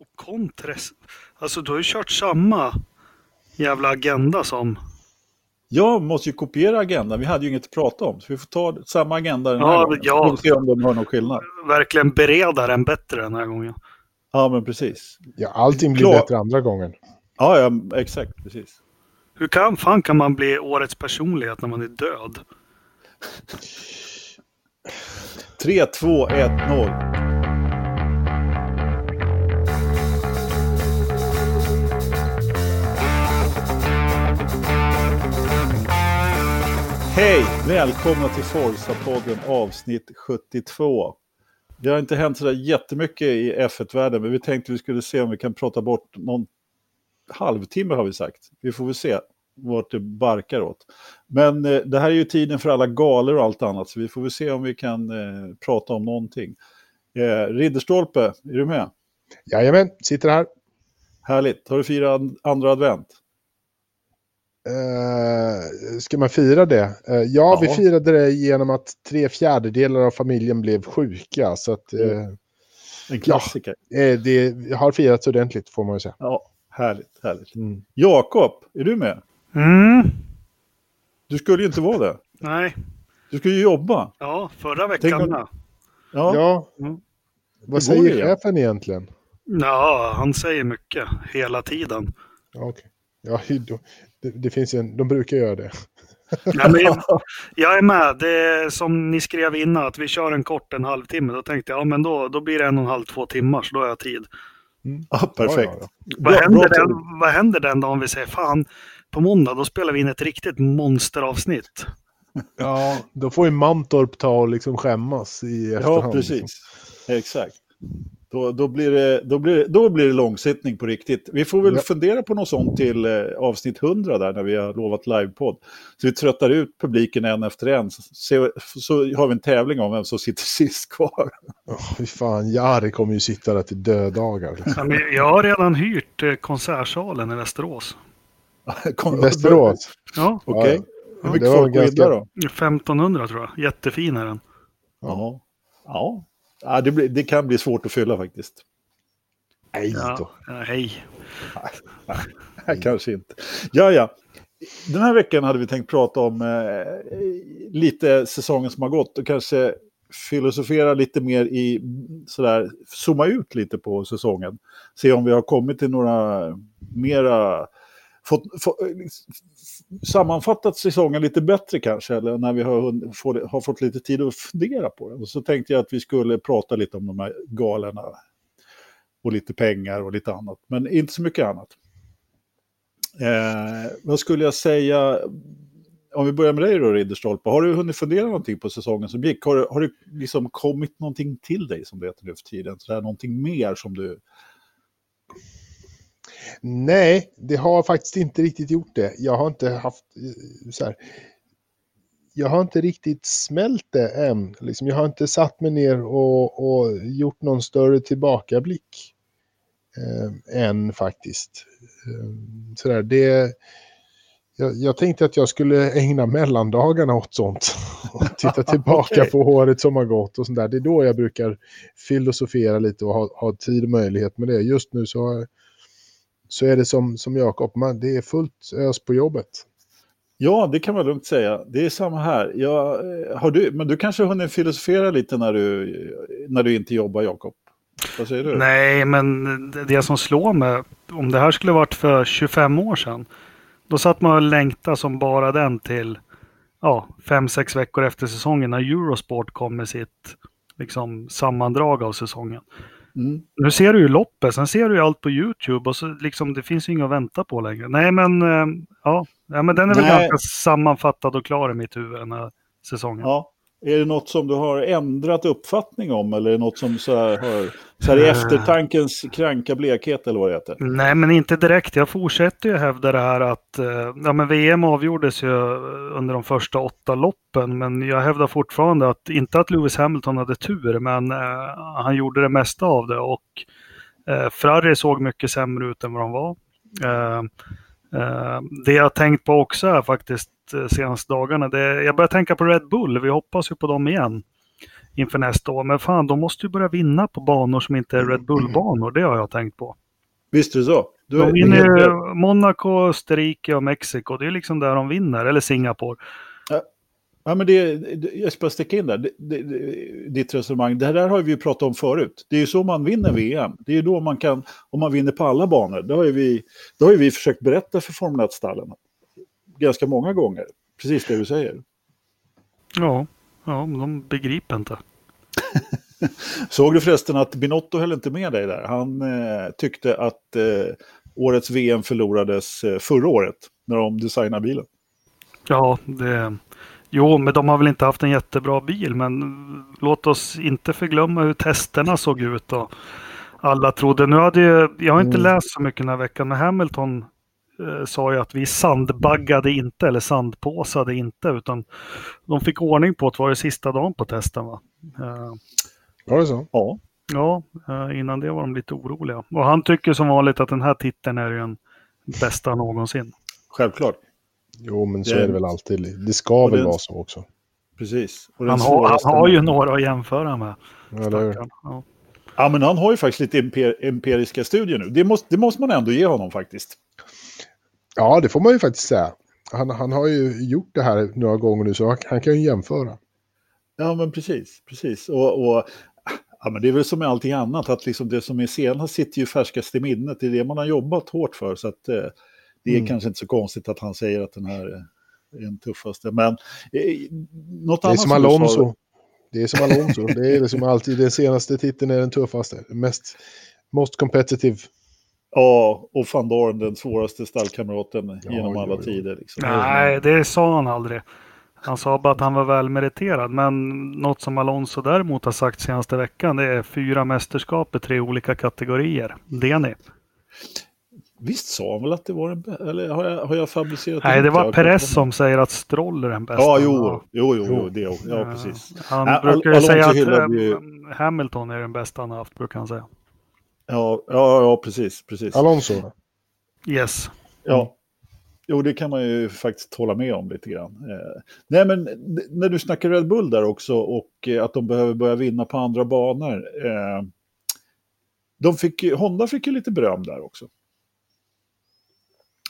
Och Contres. Alltså du har ju kört samma jävla agenda som... Jag måste ju kopiera agendan. Vi hade ju inget att prata om. Så vi får ta samma agenda den här Ja, gången. ja. Får se om de har någon skillnad. Verkligen bereda den bättre den här gången. Ja, men precis. Ja, allting blir Klart. bättre andra gången. Ja, ja, exakt. Precis. Hur kan, fan kan man bli årets personlighet när man är död? 3, 2, 1, 0. Hej! Välkomna till Forza-podden avsnitt 72. Det har inte hänt sådär jättemycket i F1-världen, men vi tänkte vi skulle se om vi kan prata bort någon halvtimme har vi sagt. Vi får väl se vart det barkar åt. Men eh, det här är ju tiden för alla galor och allt annat, så vi får väl se om vi kan eh, prata om någonting. Eh, Ridderstolpe, är du med? Jajamän, sitter här. Härligt. Har du firat andra advent? Uh, ska man fira det? Eh, ja, Ja. vi firade det genom att tre fjärdedelar av familjen blev sjuka. Så att, eh, En klassiker. eh, det har firats ordentligt får man ju säga. Ja, härligt, härligt. Mm. Jakob, är du med? Mm. Du skulle ju inte vara det. Nej. Du ska ju jobba. Ja, förra Tänk veckan om-. Ja, Ja, Mm. vad säger det, ja? chefen egentligen? Ja, han säger mycket hela tiden. Ja, okej. Ja, då- det, det finns en, de brukar göra det. Ja, men jag, jag är med. Det är som ni skrev innan, att vi kör en kort en halvtimme. Då tänkte jag, ja men då, då blir det en och en halv, två timmar, så då har jag tid. ja perfekt. Ja, ja, Vad, Bra- händer bra den, vad händer den dagen vi säger, fan, på måndag då spelar vi in ett riktigt monsteravsnitt. ja, då får ju Mantorp ta och liksom skämmas i efterhand. Ja, precis. Exakt. Då, då, blir det, då, blir det, då blir det långsittning på riktigt. Vi får väl Ja. fundera på något sånt till eh, avsnitt 100 där när vi har lovat livepodd. Så vi tröttar ut publiken en efter en. Så, så, så har vi en tävling om vem som sitter sist kvar. Oh, fy fan, Jari kommer ju sitta där till dödagar. Liksom. Ja, jag har redan hyrt eh, konsertsalen i Västerås. Västerås. Ja, Okej. Ja, Hur mycket det var folk ganska- då? 1500 tror jag. Jättefin är den. Ja. Ja. Ja det, blir, det kan bli svårt att fylla faktiskt. Nej då. ja, hej. Nej, kanske inte. Ja, ja. Den här veckan hade vi tänkt prata om eh, lite säsongen som har gått och kanske filosofera lite mer i, sådär, zooma ut lite på säsongen. Se om vi har kommit till några mera, fått, få, eh, liksom, sammanfattat säsongen lite bättre kanske, eller när vi har, får, har fått lite tid att fundera på det. Och så tänkte jag att vi skulle prata lite om de här galerna och lite pengar och lite annat, men inte så mycket annat. Eh, vad skulle jag säga? Om vi börjar med dig då, Ridderstolpe. Har du hunnit fundera någonting på säsongen som gick? Har, har det liksom kommit någonting till dig som det heter nu för tiden? Så där, någonting mer som du... Nej, det har faktiskt inte riktigt gjort det. Jag har inte haft eh, så här. Jag har inte riktigt smält det än. Liksom, jag har inte satt mig ner och, och gjort någon större tillbakablick eh, än faktiskt. Eh, så där, det, jag, jag tänkte att jag skulle ägna mellandagarna åt sånt. Och titta tillbaka Okej. på året som har gått och sånt där. Det är då jag brukar filosofera lite och ha, ha tid och möjlighet med det. Just nu så har så är det som, som Jakob, man, det är fullt ös på jobbet. Ja, det kan man lugnt säga. Det är samma här. Jag, eh, har du, men du kanske har hunnit filosofera lite när du, när du inte jobbar, Jakob? Vad säger du? Nej, men det- det som slår mig, om det här skulle varit för 25 år sedan, då satt man och längtade som bara den till ja, fem, sex veckor efter säsongen när Eurosport kom med sitt liksom, sammandrag av säsongen. Mm. Nu ser du ju loppet, sen ser du ju allt på YouTube och så liksom, det finns ju inget att vänta på längre. Nej, men eh, ja, ja men den är väl Nej. ganska sammanfattad och klar i mitt huvud den här säsongen. Ja. Är det något som du har ändrat uppfattning om eller är det något som så här har, så här i eftertankens kranka blekhet eller vad det heter? Nej, men inte direkt. Jag fortsätter ju hävda det här att eh, ja, men VM avgjordes ju under de första åtta loppen, men jag hävdar fortfarande att, inte att Lewis Hamilton hade tur, men eh, han gjorde det mesta av det och eh, Ferrari såg mycket sämre ut än vad de var. Eh, det jag har tänkt på också är faktiskt eh, senaste dagarna, det, jag börjar tänka på Red Bull, vi hoppas ju på dem igen. inför nästa år. Men fan, de måste ju börja vinna på banor som inte är Red Bull-banor. Det har jag tänkt på. Visst är det så. Du De vinner helt Monaco, Österrike och Mexiko. Det är liksom där de vinner. Eller Singapore. Ja, men det, jag ska bara sticka in där, det, det, det, ditt resonemang. Det här där har vi ju pratat om förut. Det är ju så man vinner VM. Det är ju då man kan, om man vinner på alla banor. Det har ju vi, det har vi försökt berätta för Formel 1-stallen. Ganska många gånger. Precis det du säger. Ja, ja men de begriper inte. Såg du förresten att Binotto höll inte med dig där? Han eh, tyckte att eh, årets VM förlorades eh, förra året när de designade bilen. Ja, det... Jo, men de har väl inte haft en jättebra bil, men låt oss inte förglömma hur testerna såg ut. Och alla trodde, nu hade ju, jag har inte Mm. läst så mycket den här veckan, men Hamilton eh, sa ju att vi sandbaggade inte, eller sandpåsade inte, utan de fick ordning på det, var det sista dagen på testen va? Eh, Var det så? Ja, ja, eh, innan det var de lite oroliga. Och han tycker som vanligt att den här titeln är ju den bästa någonsin. självklart. Jo, men så Det- är det väl alltid. Det ska Och väl det- vara så också. Precis. Och den Han har, han har ju några att jämföra med. Ja. Ja, men han har ju faktiskt lite emper, empiriska studier nu. Det måste, det måste man ändå ge honom faktiskt. Ja, det får man ju faktiskt säga. Han, han har ju gjort det här några gånger nu, så han, han kan ju jämföra. Ja, men precis. precis. Och, och, ja, men det är väl som med allting annat, att liksom det som är senast sitter ju färskast i minnet. Det är det man har jobbat hårt för. Så att, eh, det är Mm. kanske inte så konstigt att han säger att den här är den tuffaste. Men eh, något Det är annat som du sa- Alonso. Det är som Alonso. Det är liksom alltid den senaste titeln är den tuffaste. Mest, most competitive. Ja, och van Dorn, den svåraste stallkamraten Ja, genom jo, alla jo. tider. Liksom. Nej, det sa han aldrig. Han sa bara att han var välmeriterad. Men något som Alonso däremot har sagt senaste veckan det är fyra mästerskap i tre olika kategorier. Det ni. Visst sa han väl att det var den bästa? Eller har jag, har jag fabricerat Nej, det var Perez som säger att Stroll är den bästa. Ja, jo, jo, jo, jo det, ja, precis. Han Ja, brukar ju säga att ju- eh, Hamilton är den bästa han har haft, brukar han säga. Ja, ja, ja precis, precis. Alonso. Yes. Ja. Jo, det kan man ju faktiskt hålla med om lite grann. Eh, nej, men när du snackar Red Bull där också och eh, att de behöver börja vinna på andra banor. Eh, de fick, Honda fick ju lite beröm där också.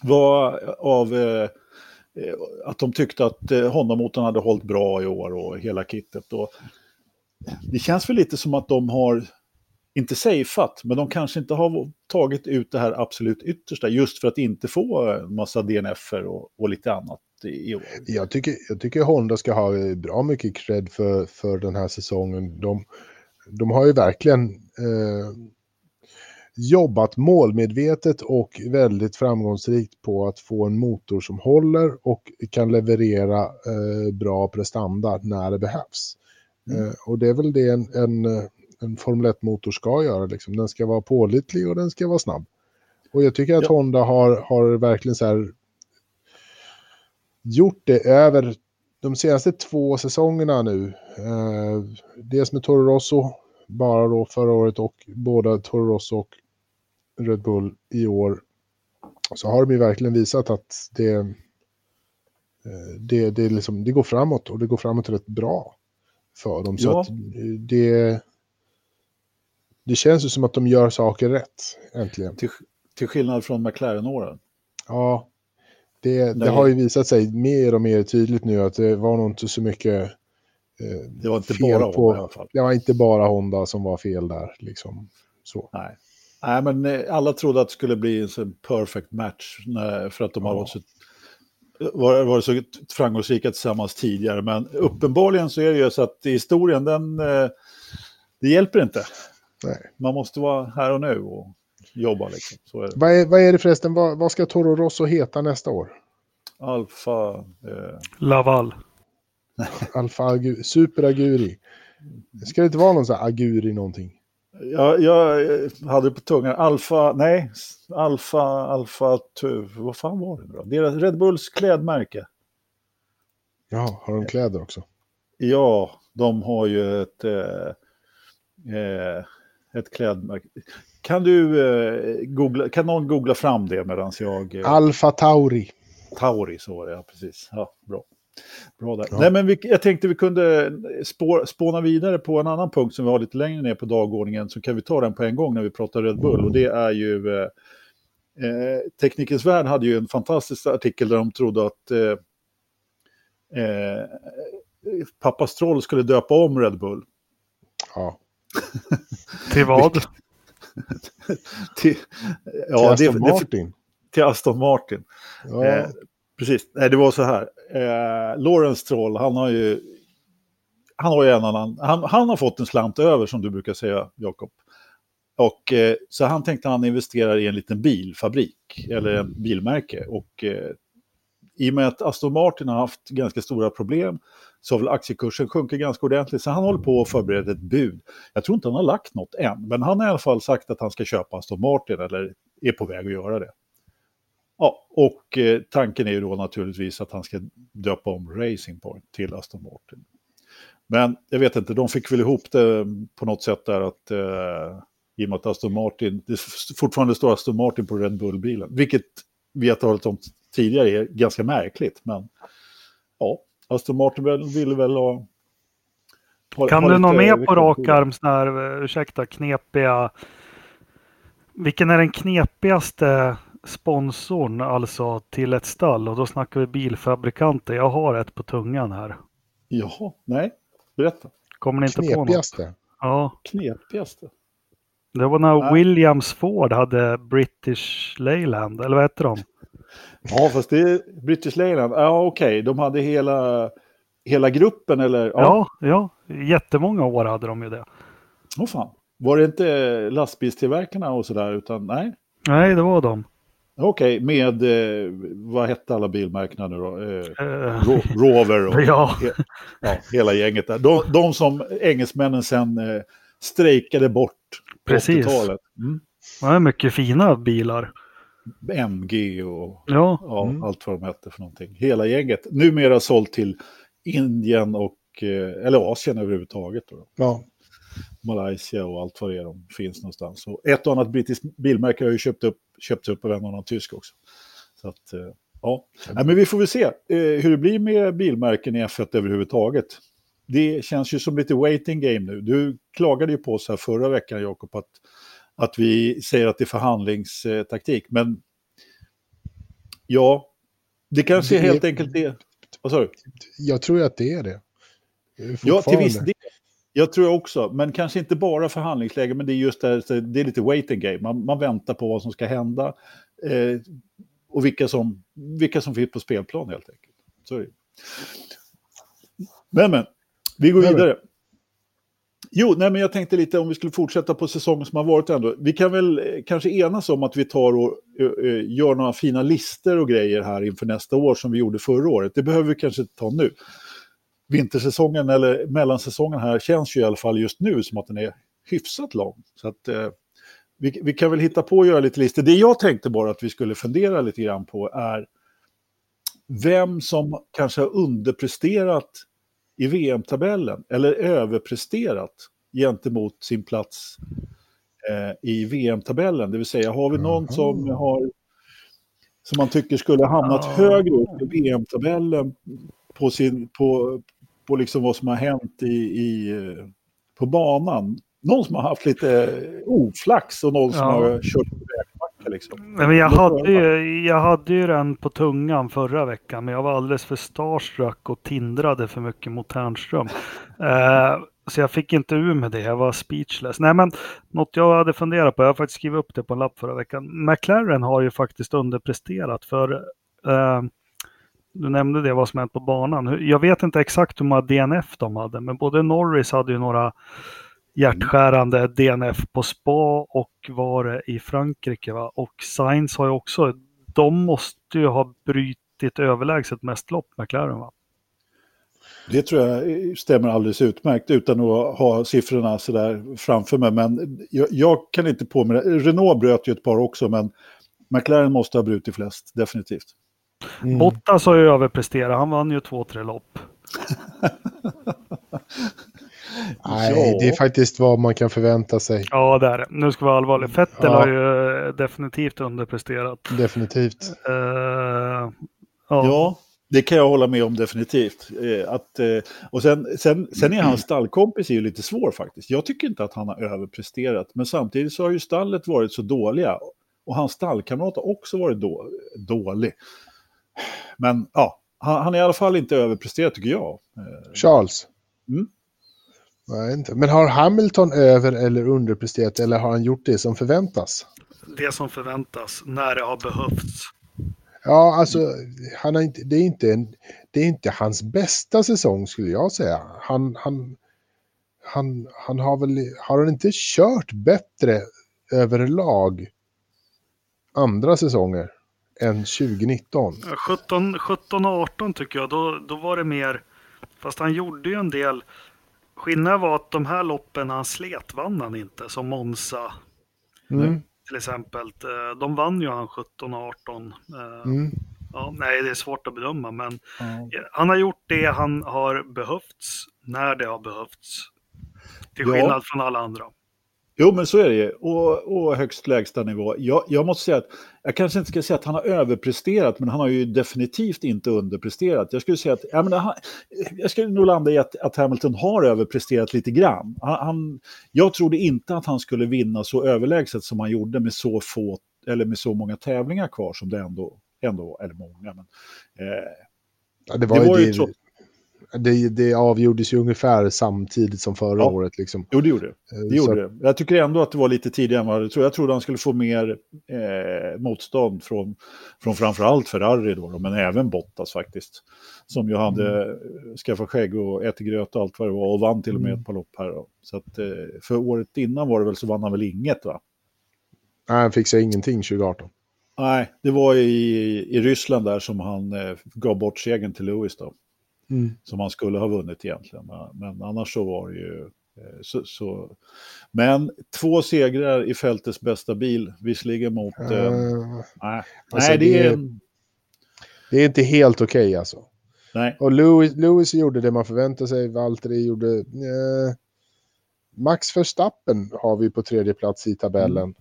Var av eh, eh, att de tyckte att eh, Honda-motorn hade hållit bra i år och hela kittet. Och det känns väl lite som att de har, inte safeat, men de kanske inte har tagit ut det här absolut yttersta just för att inte få en massa DNF-er och, och lite annat i, år. Jag tycker, jag tycker Honda ska ha eh, bra mycket cred för, för den här säsongen. De, de har ju verkligen eh, jobbat målmedvetet och väldigt framgångsrikt på att få en motor som håller och kan leverera eh, bra prestanda när det behövs. Mm. Eh, och det är väl det en, en, en Formel 1-motor ska göra. Liksom. Den ska vara pålitlig och den ska vara snabb. Och jag tycker att Ja. Honda har, har verkligen så här gjort det över de senaste två säsongerna nu. Eh, dels med Toro Rosso, bara då förra året och båda Toro Rosso och Red Bull i år. Så har de ju verkligen visat att det, eh, det, det, liksom, det går framåt och det går framåt rätt bra för dem. Så Ja. att eh, det, det känns ju som att de gör saker rätt, äntligen. Till, till skillnad från McLaren-åren. Ja, det, det har ju visat sig mer och mer tydligt nu att det var nog inte så mycket eh, Det var inte fel bara på- Honda i alla fall. Det var inte bara Honda som var fel där. Liksom. Så. Nej. Nej, men eh, alla trodde att det skulle bli en sån perfect match för att de har varit så, var, varit så framgångsrika tillsammans tidigare. Men uppenbarligen så är det ju så att historien, den, eh, det hjälper inte. Nej. Man måste vara här och nu och jobba liksom. Så är det. Vad, är, vad är det förresten, vad, vad ska Toro Rosso heta nästa år? Alfa, eh, Laval. Alfa Agu, Super Aguri. Ska det inte vara någon sån här Aguri någonting? Jag, jag eh, hade på tungan, Alfa, nej, Alfa, Alfa, tu, vad fan var det då? Deras Red Bulls klädmärke. Ja, har de kläder också? Ja, de har ju ett, eh, eh, ett klädmärke. Kan du eh, googla, kan någon googla fram det medan jag... Eh, Alfa Tauri. Tauri, så var det, ja precis. Ja, bra. Bra där. Ja. Nej, men vi, jag tänkte vi kunde spå, spåna vidare på en annan punkt som vi har lite längre ner på dagordningen. Så kan vi ta den på en gång när vi pratar Red Bull. Och det är ju... Eh, eh, Teknikens Värld hade ju en fantastisk artikel där de trodde att eh, eh, pappa Stroll skulle döpa om Red Bull. Ja. Till vad? Till, Till ja, Aston det, det, Martin. till Aston Martin. Ja. Eh, precis, Nej, det var så här. Eh, Lawrence Stroll, han har ju... Han har ju en annan... Han, han har fått en slant över som du brukar säga, Jakob. Och eh, så han tänkte han investerar i en liten bilfabrik, eller en bilmärke. Och eh, i och med att Aston Martin har haft ganska stora problem så har väl aktiekursen sjunkit ganska ordentligt. Så han håller på att förbereda ett bud. Jag tror inte han har lagt något än, men han har i alla fall sagt att han ska köpa Aston Martin eller är på väg att göra det. Ja, och eh, tanken är ju då naturligtvis att han ska döpa om Racing Point till Aston Martin. Men jag vet inte, de fick väl ihop det på något sätt där att eh, i och med att Aston Martin, det fortfarande står Aston Martin på Red Bull-bilen, vilket vi har talat om tidigare är ganska märkligt. Men ja, Aston Martin ville väl ha... ha Kan ha du nå med på rak arm här, eh, ursäkta, knepiga... Vilken är den knepigaste sponsorn alltså till ett stall? Och då snackar vi bilfabrikanter. Jag har ett på tungan här. Jaha, nej, berätta. Kommer ni inte på något? Knepigaste. Ja, Knepigaste. det var när Nej. Williams Ford hade British Leyland, eller vad hette de? Ja, fast det är British Leyland. Ja, okej, de hade hela, hela gruppen eller? Ja, ja, jättemånga år hade de ju det. Åh fan. Var det inte lastbilstillverkarna och sådär, utan nej? Nej, det var de. Okej, med, eh, vad hette alla bilmärkena nu då? Eh, Ro- Rover och Ja. he, ja, hela gänget där. De, de som engelsmännen sen eh, strejkade bort på Precis. 80-talet. Mm. Det är mycket fina bilar. MG och Ja, ja, Mm. allt vad de hette för någonting. Hela gänget. Numera sålt till Indien och, eh, eller Asien överhuvudtaget. Då. Ja. Malaysia och allt vad det är de finns någonstans. Och ett och annat brittiskt bilmärke har ju köpt upp, köpt upp av en annan tysk också. Så att, eh, ja. Nej, men vi får väl se eh, hur det blir med bilmärken i F1 överhuvudtaget. Det känns ju som lite waiting game nu. Du klagade ju på oss här förra veckan, Jakob, att, att vi säger att det är förhandlingstaktik. Men ja, det kanske Det är- helt enkelt är... Vad sa du? Jag tror att det är det. Ja, till viss del. Jag tror också, men kanske inte bara förhandlingsläge, men det är just det, det är lite waiting game. Man, man väntar på vad som ska hända eh, och vilka som, vilka som finns på spelplan helt enkelt. Så. Men, men, vi går Nej, vidare. Jo, nej, men jag tänkte lite om vi skulle fortsätta på säsongen som har varit ändå. Vi kan väl eh, kanske enas om att vi tar och eh, eh, gör några fina listor och grejer här inför nästa år som vi gjorde förra året. Det behöver vi kanske ta nu vintersäsongen eller mellansäsongen här känns ju i alla fall just nu som att den är hyfsat lång. Så att eh, vi, vi kan väl hitta på att göra lite listor. Det jag tänkte bara att vi skulle fundera lite grann på är vem som kanske har underpresterat i VM-tabellen eller överpresterat gentemot sin plats eh, i VM-tabellen. Det vill säga, har vi någon Aha. som har som man tycker skulle ha hamnat Ja. högre upp i VM-tabellen på, sin, på, på liksom vad som har hänt i, i, på banan. Någon som har haft lite oflax och någon som Ja. har kört på vägbackar. Liksom. Men jag, hade ju, jag hade ju den på tungan förra veckan, men jag var alldeles för starstruck och tindrade för mycket mot Ternström. Eh, så jag fick inte ur med det, jag var speechless. Nej, men något jag hade funderat på, jag har faktiskt skrivit upp det på en lapp förra veckan. McLaren har ju faktiskt underpresterat för eh, du nämnde det, vad som hänt på banan. Jag vet inte exakt hur många DNF de hade, men både Norris hade ju några hjärtskärande DNF på Spa och var det i Frankrike. Va? Och Sainz har ju också, de måste ju ha brutit överlägset mest lopp, McLaren. Va? Det tror jag stämmer alldeles utmärkt utan att ha siffrorna sådär framför mig. Men jag, jag kan inte påminna. Renault bröt ju ett par också, men McLaren måste ha brutit flest, definitivt. Mm. Bottas har ju överpresterat, han vann ju två, tre lopp. Nej, det är faktiskt vad man kan förvänta sig. Ja, det är det. Nu ska vi vara allvarliga. Vettel Ja. har ju eh, definitivt underpresterat. Definitivt. Eh, ja. Ja, Det kan jag hålla med om definitivt. Eh, att, och sen, sen, sen är hans stallkompis ju lite svår faktiskt. Jag tycker inte att han har överpresterat, men samtidigt så har ju stallet varit så dåliga. Och hans stallkamrat har också varit då, dålig. Men ja, han, han är i alla fall inte överpresterat tycker jag. Eh, Charles? Mm. Nej, inte. Men har Hamilton över eller underpresterat eller har han gjort det som förväntas? Det som förväntas när det har behövts. Ja, alltså, han har inte, det, är inte en, det är inte hans bästa säsong skulle jag säga. Han, han, han, han har väl, har han inte kört bättre överlag andra säsonger än 2019? 17, 17 och 18 tycker jag, då, då var det mer, fast han gjorde ju en del. Skillnaden var att de här loppen han slet vann han inte, som Monza Mm. till exempel. Eh, De vann ju han 17 och 18. Eh, Mm. Ja, nej, det är svårt att bedöma, men Ja. han har gjort det han har behövts när det har behövts. Till Ja. skillnad från alla andra. Jo, men så är det ju. Och, och högst lägsta nivå. Jag, jag måste säga att, jag kanske inte ska säga att han har överpresterat, men han har ju definitivt inte underpresterat. Jag skulle säga att, jag, menar, han, jag skulle nog landa i att, att Hamilton har överpresterat lite grann. Han, han, jag trodde inte att han skulle vinna så överlägset som han gjorde med så få, eller med så många tävlingar kvar som det ändå, ändå eller många. Men, eh, Ja, det, var Det ju var ju trots- det, det avgjordes ju ungefär samtidigt som förra Ja. året. Liksom. jo, det gjorde det. Eh, Det gjorde det. Jag tycker ändå att det var lite tidigare än vad jag trodde. Jag trodde han skulle få mer eh, motstånd från, från framförallt Ferrari då, då, men även Bottas faktiskt. Som ju hade mm. skaffat skägg och ätit gröt och allt vad det var och vann till och med Mm. ett par lopp här. Då. Så att, eh, för året innan var det väl så vann han väl inget va? Nej, han fixade ingenting 2018. Nej, det var i, i Ryssland där som han eh, gav bort segern till Lewis då. Mm. som han skulle ha vunnit egentligen. Men, annars så var det ju... eh, Så, så. Men två segrar i fältets bästa bil, visserligen mot... Eh, Eh, nej, alltså nej, det det- är... en- det är inte helt okej alltså. Nej, Och Lewis, Lewis gjorde det man förväntade sig. Valtteri gjorde... Eh, Max Verstappen har vi på tredje plats i tabellen.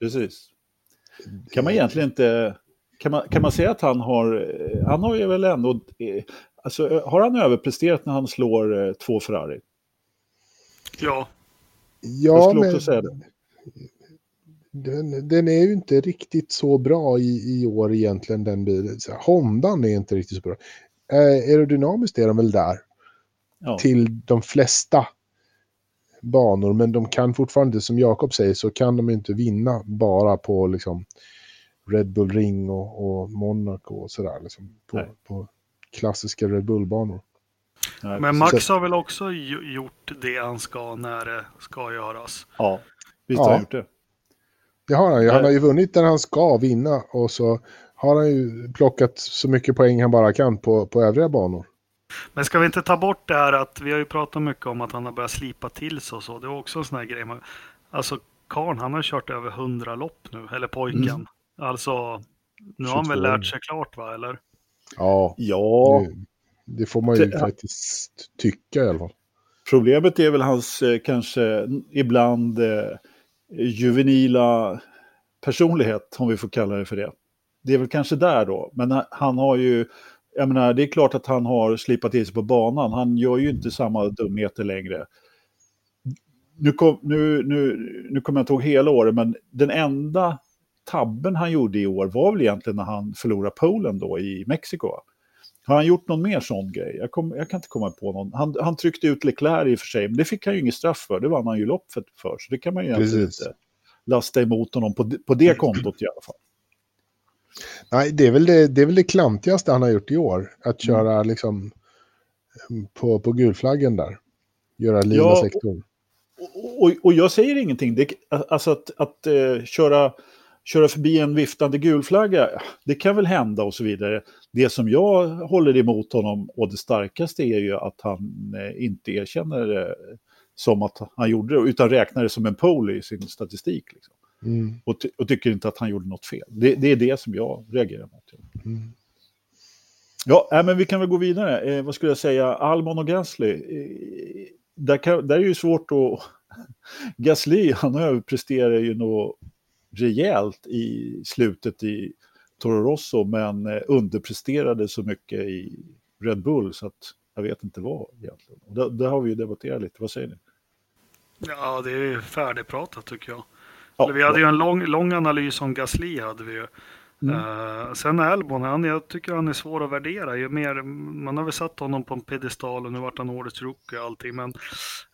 precis. Kan man egentligen inte... Kan man, kan man säga att han har... Han har ju väl ändå... Alltså, eh, har han överpresterat när han slår eh, två Ferrari? Ja, Ja, Jag skulle men också säga det. den, den är ju inte riktigt så bra i, i år egentligen, den bilen. Hondan är inte riktigt så bra. Eh, aerodynamiskt är de väl där Ja. till de flesta banor, men de kan fortfarande, som Jakob säger, så kan de inte vinna bara på liksom Red Bull Ring och, och Monaco och sådär. Liksom, på klassiska Red Bull-banor. Men. Max har väl också ju- gjort det han ska när det ska göras. Ja, visst Ja. har han gjort det. Det har han ju. Han har ju vunnit där han ska vinna och så har han ju plockat så mycket poäng han bara kan på, på övriga banor. Men ska vi inte ta bort det här att vi har ju pratat mycket om att han har börjat slipa till sig och så. Det var också en sån här grej. Man- Alltså Karn, han har kört över 100 lopp nu, eller pojken. Mm. Alltså, nu har han väl 22. lärt sig klart va, eller? Ja, Ja, det, det får man ju Det- faktiskt tycka i alla fall. Problemet är väl hans eh, kanske ibland eh, juvenila personlighet, om vi får kalla det för det. Det är väl kanske där då, men han- han har ju, jag menar, det är klart att han har slipat till sig på banan, han gör ju inte samma dumheter längre. Nu, kom, nu, nu, nu kommer jag inte ihåg hela året, men den enda tabben han gjorde i år var väl egentligen när han förlorade Polen då i Mexiko. Har han gjort någon mer sån grej? Jag, kom, jag kan inte komma på någon. Han, han tryckte ut Leclerc i och för sig, men det fick han ju inget straff för. Det vann han ju lopp för, så det kan man ju egentligen inte lasta emot honom på, på det kontot i alla fall. Nej, det är, väl det, det är väl det klantigaste han har gjort i år. Att köra liksom på, på gulflaggen där. Göra lila Ja, sektorn. Och, och, och jag säger ingenting. Det, alltså att, att eh, köra, köra förbi en viftande gulflagga, det kan väl hända och så vidare. Det som jag håller emot honom och det starkaste är ju att han eh, inte erkänner det som att han gjorde det, utan räknar det som en pole i sin statistik. Liksom. Mm, Och, och tycker inte att han gjorde något fel. Det, det är det som jag reagerar mot. mm. Ja, äh, men vi kan väl gå vidare. Eh, vad skulle jag säga? Albon och Gasly. Eh, där, kan, där är ju svårt att... Gasly, han överpresterar ju nog rejält i slutet i, Toro Rosso men eh, underpresterade så mycket i Red Bull så att jag vet inte vad egentligen. Och det, det har vi ju debatterat lite, vad säger ni? Ja, det är färdigpratat tycker jag. Ja, Eller vi hade bra. ju en lång, lång analys om Gasly hade vi ju. Mm. Eh, sen Albon, han, jag tycker han är svår att värdera. Ju mer, man har väl satt honom på en piedestal och nu vart han årets rookie och allting. Men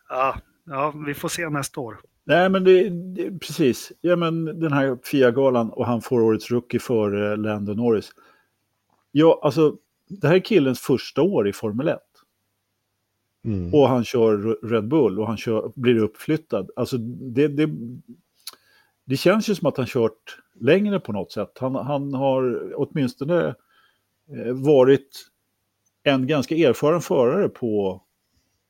ja, ja, vi får se nästa år. Nej, men det, det, precis. Ja, men den här FIA-galan och han får årets rookie för eh, Lando Norris. Ja, alltså, det här är killens första år i Formel 1. Mm. Och han kör Red Bull och han kör, blir uppflyttad. Alltså, det, det, det känns ju som att han kört längre på något sätt. Han, han har åtminstone eh, varit en ganska erfaren förare på,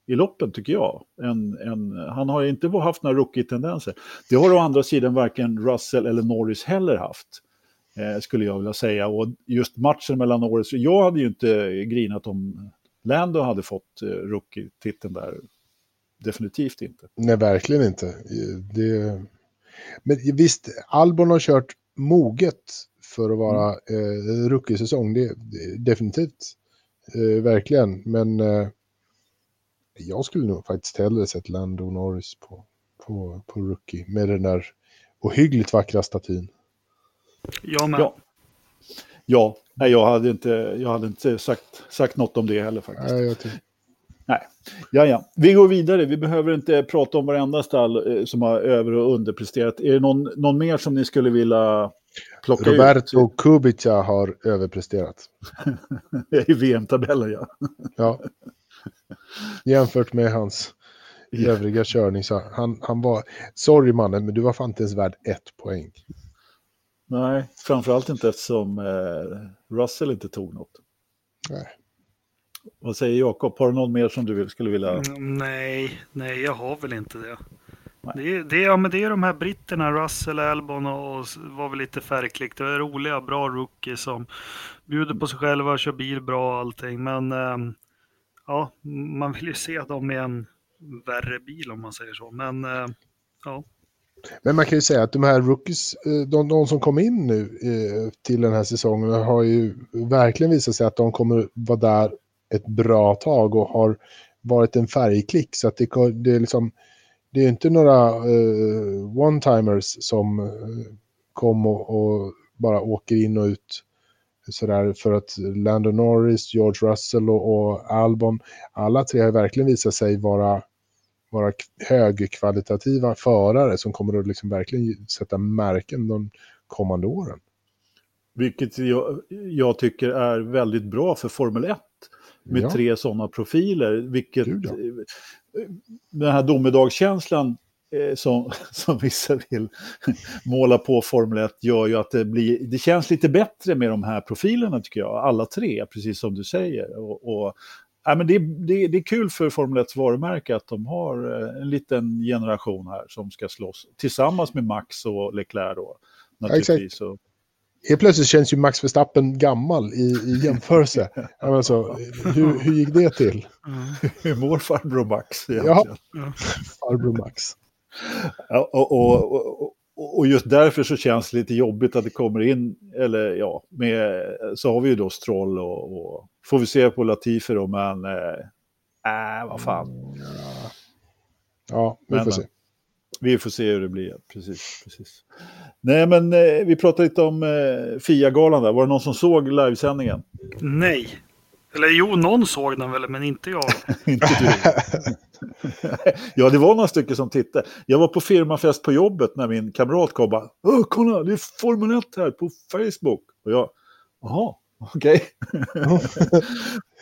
i loppen tycker jag. En, en, han har inte haft några rookie-tendenser. Det har å andra sidan varken Russell eller Norris heller haft. Eh, skulle jag vilja säga. Och just matchen mellan Norris, jag hade ju inte grinat om Lando hade fått eh, rookie-titeln där. Definitivt inte. Nej, verkligen inte. Det... Men visst, Albon har kört moget för att vara eh, rookie-säsong. Det, det, definitivt. Eh, verkligen. Men eh, jag skulle nog faktiskt hellre sett Lando Norris på, på, på rookie. Med den där ohyggligt vackra statyn. Jag med. Ja. Ja, nej, jag hade inte, jag hade inte sagt, sagt något om det heller faktiskt. Nej, jag tycker... Nej. Ja, ja. Vi går vidare. Vi behöver inte prata om varenda stall eh, som har över och underpresterat. Är det någon, någon mer som ni skulle vilja plocka Roberto ut? Kubica har överpresterat. I VM-tabellen, ja. Ja. Jämfört med hans övriga körning så han, han var... Sorry mannen, men du var fan inte ens värd ett poäng. Nej, framförallt inte eftersom eh, Russell inte tog något. Nej. Vad säger Jakob? Har du någon mer som du skulle vilja... Mm, Nej, nej, jag har väl inte det. Nej. Det är, det, ja, men det är de här britterna, Russell, Albon och, och var väl lite färgklick. Det är roliga, bra rookies som bjuder på sig själva, kör bil bra och allting. Men ehm, ja, man vill ju se dem i en värre bil om man säger så. Men eh, ja, Men man kan ju säga att de här rookies, eh, de, de som kom in nu eh, till den här säsongen har ju verkligen visat sig att de kommer vara där ett bra tag och har varit en färgklick. Så att det, det är liksom, det är inte några uh, one-timers som kom och, och bara åker in och ut sådär för att Lando Norris, George Russell och, och Albon, alla tre har verkligen visat sig vara vara högkvalitativa förare som kommer att liksom verkligen sätta märken de kommande åren. Vilket jag, jag tycker är väldigt bra för Formel 1. Med Ja. tre sådana profiler. Vilket, ja. Den här domedagskänslan eh, som, som vissa vill måla på Formel 1 gör ju att det, blir, det känns lite bättre med de här profilerna tycker jag. Alla tre, precis som du säger. Och, och, ja, men det, det, det är kul för Formel 1 varumärke att de har eh, en liten generation här som ska slåss. Tillsammans med Max och Leclerc då. Naturligtvis. Och, Helt plötsligt känns ju Max Verstappen gammal i, i jämförelse. Ja, alltså, hur, hur gick det till? hur mår farbror Max Ja. egentligen? Farbror Max. Och, och, och, och just därför så känns det lite jobbigt att det kommer in, eller ja, med, så har vi ju då Stroll och, och får vi se på Latifi då, men äh, äh, vad fan. Ja, vi Men, får men. se. Vi får se hur det blir, precis. precis. Nej, men eh, vi pratade lite om eh, FIA-galan där. Var det någon som såg livesändningen? nej. Eller jo, någon såg den väl, men inte jag. Inte du. ja, det var några stycken som tittade. Jag var på firmafest på jobbet när min kamrat kom och bara Åh, kolla, det är Formel 1 här på Facebook. Och jag, jaha, okej.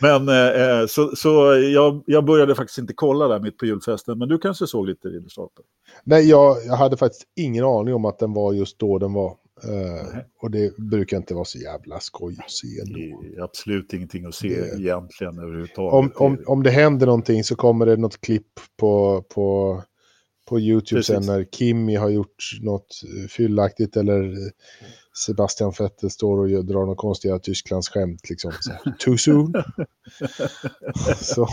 men eh, så, så jag, jag började faktiskt inte kolla där mitt på julfesten, men du kanske såg lite Ridderstolpe? Nej, jag, jag hade faktiskt ingen aning om att den var just då den var. Nej. och det brukar inte vara så jävla skoj att se Det ändå. är absolut ingenting att se Det- egentligen överhuvudtaget. Om, om, om det händer någonting så kommer det något klipp på, på, på YouTube sen Precis. när Kimi har gjort något fyllaktigt eller Sebastian Vettel står och drar några konstiga Tysklands skämt liksom. Så, Too soon. så,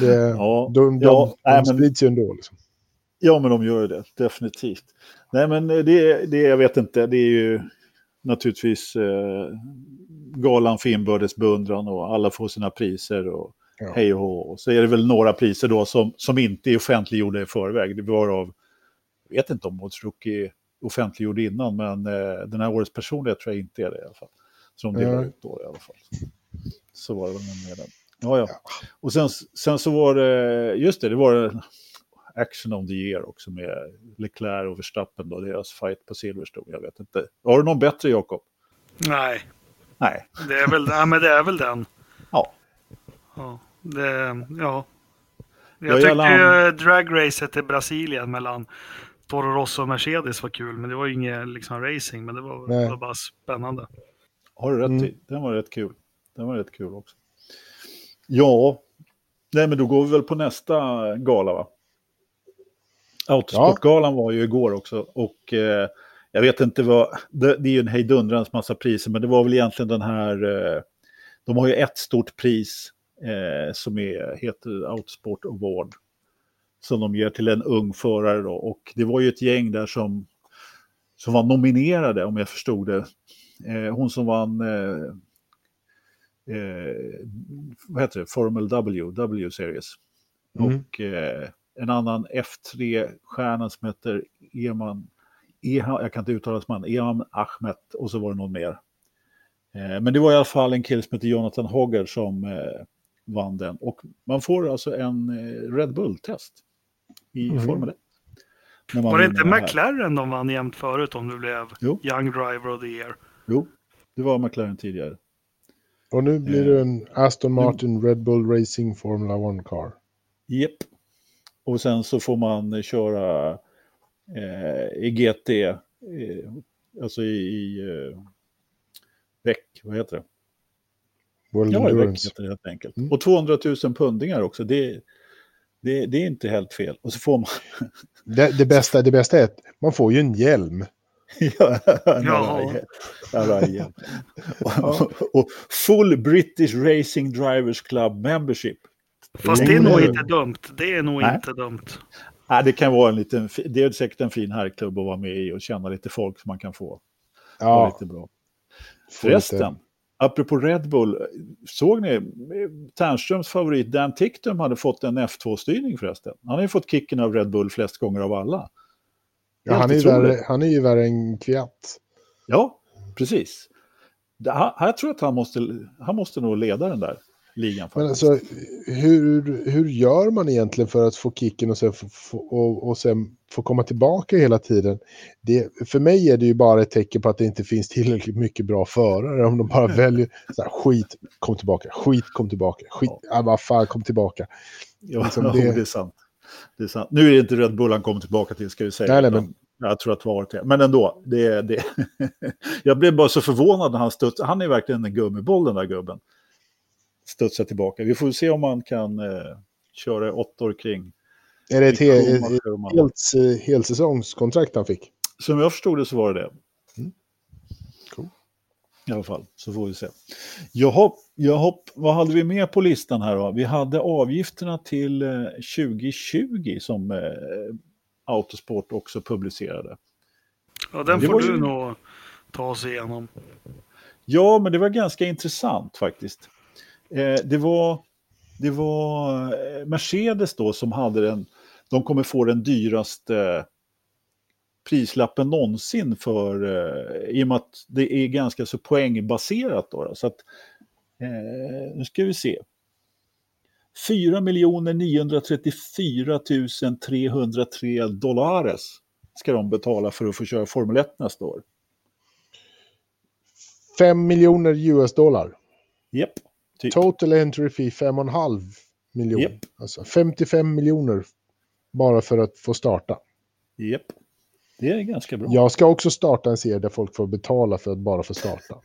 det, Ja, de, de, ja, de sprids ju ändå. Liksom. Ja, men de gör ju det, definitivt. Nej, men det, det jag vet inte, det är ju... naturligtvis eh, galan för inbördes beundran och alla får sina priser och Ja. hej och hå. Och så är det väl några priser då som, som inte är offentliggjorda i förväg. Det var av, jag vet inte om Odds Rookie offentliggjorde innan, men eh, den här årets personlighet tror jag inte är det i alla fall. Som delar Ja. ut då i alla fall. Så var det väl med den. Ja, ja. Och sen, sen så var det, just det, det var en Action of the Year också med Leclerc och Verstappen då, deras fight på Silverstone. Jag vet inte. Har du någon bättre, Jakob? Nej, Nej. det är väl, ja, men det är väl den. Ja. Ja, det, ja. Ja, Jag tyckte ju dragracet i Brasilien mellan Toro Rosso och Mercedes var kul, men det var ju inget liksom, racing, men det var, det var bara spännande. Har du rätt Mm. i. Den var rätt kul. Den var rätt kul också. Ja, nej men då går vi väl på nästa gala va? Autosportgalan var ju igår också och eh, jag vet inte vad, det, det är ju en hejdundrans massa priser men det var väl egentligen den här, eh, de har ju ett stort pris eh, som är, heter Autosport Award som de ger till en ung förare då och det var ju ett gäng där som, som var nominerade om jag förstod det. Eh, hon som vann eh, eh, vad heter det? Formel W, W-series. Mm. Och eh, en annan F3-stjärna som heter Eman, Eha, jag kan inte uttala hans man, Eman Ahmed och så var det någon mer. Eh, men det var i alla fall en kille som heter Jonathan Hogger som eh, vann den. Och man får alltså en eh, Red Bull-test i Mhm. Formel 1. När man Var det inte. McLaren de vann jämt förut om du blev Jo. Young Driver of the Year? Jo, det var McLaren tidigare. Och nu blir det en Aston Martin Red Bull Racing Formula 1 car. Japp. Och sen så får man eh, köra eh, i GT, eh, alltså i, i eh, väck, vad heter det? World Ja, i väck Endurance. heter det helt enkelt. Mm. Och 200 000 pundingar också, det, det, det är inte helt fel. Och så får man Det, det, bästa, det bästa är att man får ju en hjälm. ja, Ja. och, och full British Racing Drivers Club membership. Fast det är nog inte dumt. Det är nog Nej. inte dumt. Ja, det kan vara en liten, det är säkert en fin herrklubb att vara med i och känna lite folk som man kan få. Ja. Lite bra. Förresten, apropå Red Bull, såg ni Ternströms favorit Dan Ticktum hade fått en F2-styrning förresten. Han har ju fått kicken av Red Bull flest gånger av alla. Ja, han, är värre, han är ju värre än Kviat. Ja, precis. Det, här, här tror jag att han måste, han måste nog leda den där ligan. Men Faktiskt. alltså, hur, hur gör man egentligen för att få kicken och sen få, och, och sen få komma tillbaka hela tiden? Det, för mig är det ju bara ett tecken på att det inte finns tillräckligt mycket bra förare. Om de bara väljer så här, skit, kom tillbaka, skit, kom tillbaka, skit, ja. vad fan, kom tillbaka. ja, liksom det... det- är sant. Det är sant. Nu är det inte Red Bull han kommer tillbaka till, ska vi säga. Nej, nej, men- Jag tror att det var det. Men ändå, det, det... jag blev bara så förvånad när han studsade. Han är verkligen en gummiboll den där gubben. Studsar tillbaka. Vi får se om man kan eh, köra åttor kring. Är det ett, he, helt, eh, helsäsongskontrakt han fick? Som jag förstod det så var det det. Mm. Cool. I alla fall, så får vi se. Jaha, jaha, vad hade vi med på listan här då? Vi hade avgifterna till eh, 2020 som eh, Autosport också publicerade. Ja, den Det får du ju- nog ta oss igenom. Ja, men det var ganska intressant faktiskt. Eh, det var, det var eh, Mercedes då som hade den, de kommer få den dyraste prislappen någonsin för, eh, i och med att det är ganska så poängbaserat då. Så att, nu ska vi se. 4 934 303 dollares ska de betala för att få köra Formel 1 nästa år. 5 miljoner US-dollar. Japp. Typ. Total entry fee 5,5 miljoner. Japp. Alltså 55 miljoner bara för att få starta. Japp. Det är ganska bra. Jag ska också starta en serie där folk får betala för att bara få starta.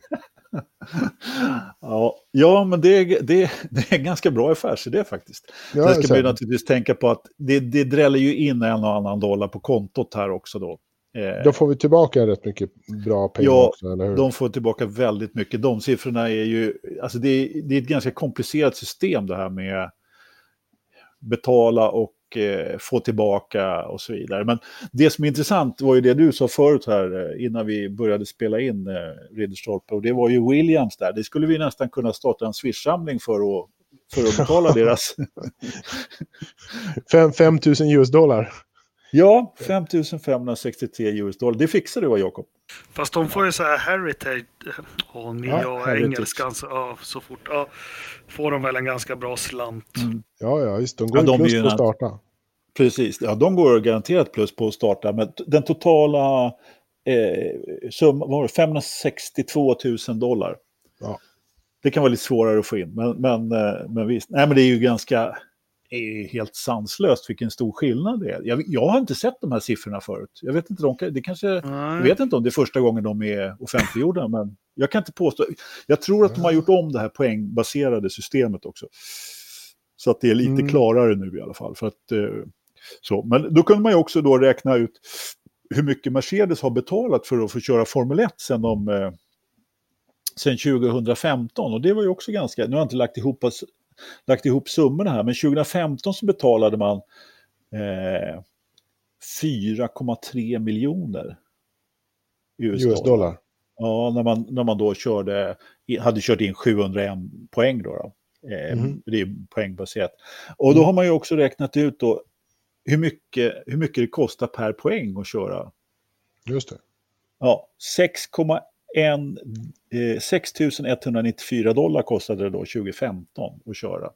Ja, ja men det är, det, det är en ganska bra affärsidé faktiskt. Ja, Sen ska vi naturligtvis tänka på att det, det dräller ju in en och annan dollar på kontot här också då. Eh, Då får vi tillbaka rätt mycket bra pengar Ja, också, eller hur? de får tillbaka väldigt mycket. De siffrorna är ju, alltså det är, det är ett ganska komplicerat system det här med betala och eh, få tillbaka och så vidare. Men det som är intressant var ju det du sa förut här eh, innan vi började spela in eh, Ridderstolpe och det var ju Williams där. Det skulle vi nästan kunna starta en Swish-samling för att, för att betala deras. 5 000 US dollar. Ja, 5 563 US dollar. Det fixar du va, Jakob? Fast de får ju så här heritage. Åh, ni Ja, ja, engelskan så, ja, så fort. Ja, får de väl en ganska bra slant. Mm. Ja, ja, visst. De går Ja, de plus på att starta. Precis, ja, de går garanterat plus på att starta, men den totala eh, summan var det 562 000 dollar. Ja. Det kan vara lite svårare att få in, men, men, eh, men visst. Nej, men det är ju ganska är ju helt sanslöst vilken stor skillnad det är. Jag, jag har inte sett de här siffrorna förut. Jag vet inte, de, det kanske, jag vet inte om det är första gången de är offentliggjorda, men jag kan inte påstå. Jag tror att de har gjort om det här poängbaserade systemet också. Så att det är lite Mm. klarare nu i alla fall. För att, eh, så. Men då kunde man ju också då räkna ut hur mycket Mercedes har betalat för att få köra Formel 1 sen, de, eh, sen 2015. Och det var ju också ganska, nu har jag inte lagt ihop, lagt ihop summorna här, men 2015 så betalade man eh, 4,3 miljoner US dollar. Ja, när man, när man då körde, hade kört in 701 poäng då. då. Eh, Mhm. Det är poängbaserat. Och då har man ju också räknat ut då hur mycket, hur mycket det kostar per poäng att köra. Just det. Ja, 6,1 eh, 6 194 dollar kostade det då 2015 att köra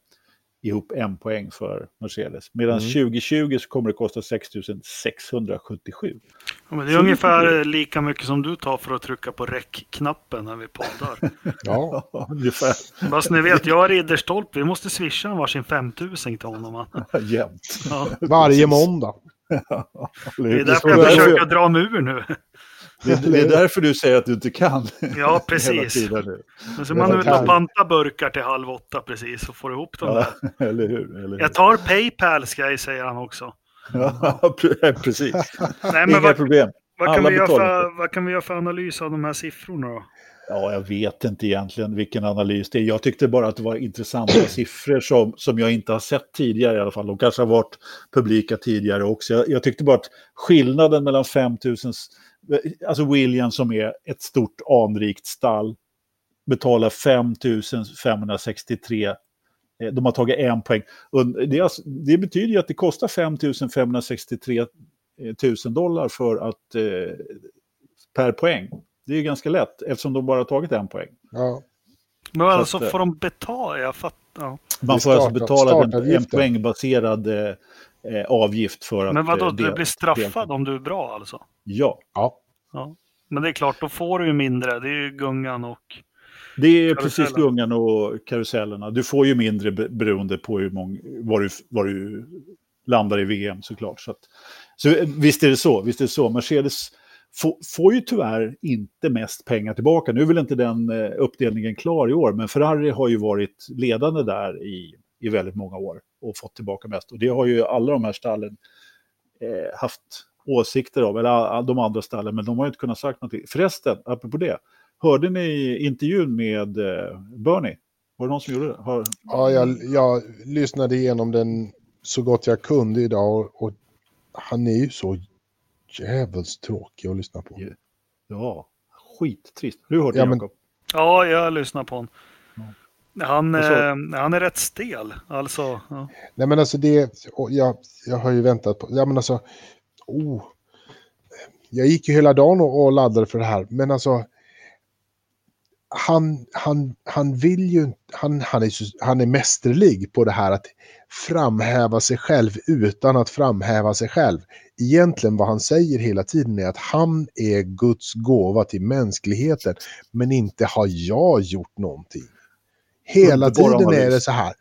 ihop en poäng för Mercedes. Medan Mm. 2020 så kommer det kosta 6 677. Ja, men det är ungefär lika mycket som du tar för att trycka på räckknappen när vi poddar. Ja, Ungefär Bara så ni vet, jag är Ridderstolpe. Vi måste swisha en varsin 5000 till honom. va? jämnt. Ja, varje måndag. det är därför är jag försöker dra mig ur nu. Det, är- det är därför du säger att du inte kan. Ja, precis. nu. Men så man och härligt. pantar burkar till halv åtta precis och får ihop dem Ja, där. eller hur? Eller hur? Jag tar Paypal ska jag säga han också. Ja, pre- precis. Nej, Inga vad, problem. vad, kan för, vad kan vi göra för analys av de här siffrorna då? Ja, jag vet inte egentligen vilken analys det är. Jag tyckte bara att det var intressanta siffror som, som jag inte har sett tidigare i alla fall. De kanske har varit publika tidigare också. Jag, jag tyckte bara att skillnaden mellan 5000, alltså Williams som är ett stort anrikt stall, betalar 5563 Eh, De har tagit en poäng. Och Det, alltså, det betyder ju att det kostar 5 563 000 dollar för att, eh, per poäng. Det är ju ganska lätt eftersom de bara har tagit en poäng. Ja. Men alltså att, eh, får de betala? Jag fattar. Ja. Man får alltså betala en, en poängbaserad eh, eh, avgift för att... Men vadå, eh, du blir straffad om du är bra alltså? Ja, ja. Ja. Men det är klart, då får du ju mindre. Det är ju gungan och... det är Karusellen. precis gungan och karusellerna. Du får ju mindre be- beroende på hur många, var, du, var du landar i VM såklart. Så, att, så eh, visst är det så, visst är det så. Mercedes får, får ju tyvärr inte mest pengar tillbaka. Nu är väl inte den eh, uppdelningen klar i år, men Ferrari har ju varit ledande där i, i väldigt många år och fått tillbaka mest. Och det har ju alla de här stallen eh, haft åsikter av, eller de andra stallen, men de har ju inte kunnat sagt någonting. Förresten, apropå det, hörde ni intervjun med eh, Bernie? Var det någon som gjorde det? Har, ja jag, jag lyssnade igenom den så gott jag kunde idag och, och han är ju så jävligt tråkig att lyssna på. ja, skittrist. Du hört det, Ja, men- Jakob? Ja, jag lyssnar på honom. Han, eh, han är rätt stel. Alltså, ja. Nej men alltså det, jag, jag har ju väntat på, ja men alltså, oh. Jag gick ju hela dagen och, och laddade för det här, men alltså han, han, han vill ju han, han, är han är mästerlig på det här att framhäva sig själv utan att framhäva sig själv. Egentligen vad han säger hela tiden är att han är Guds gåva till mänskligheten, men inte har jag gjort någonting. Hela tiden är det så här.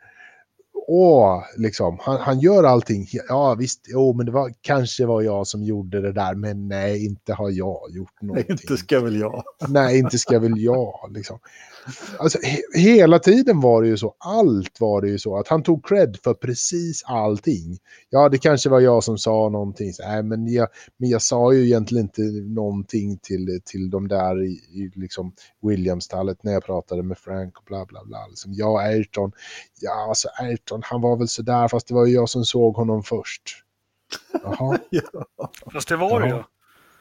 Åh, liksom, han, han gör allting. Ja, visst, jo, men det var kanske var jag som gjorde det där, men nej, inte har jag gjort någonting. Inte ska väl jag. Nej, inte ska väl jag. Liksom. Alltså, he hela tiden var det ju så, allt var det ju så, att han tog cred för precis allting. Ja, det kanske var jag som sa någonting, så, nej, men, jag, men jag sa ju egentligen inte någonting till, till de där i, i liksom Williams-stallet när jag pratade med Frank och bla bla bla. Liksom, ja, Ayrton, ja, alltså Ayrton han var väl sådär fast det var ju jag som såg honom först. Jaha. ja. Fast det var det ju.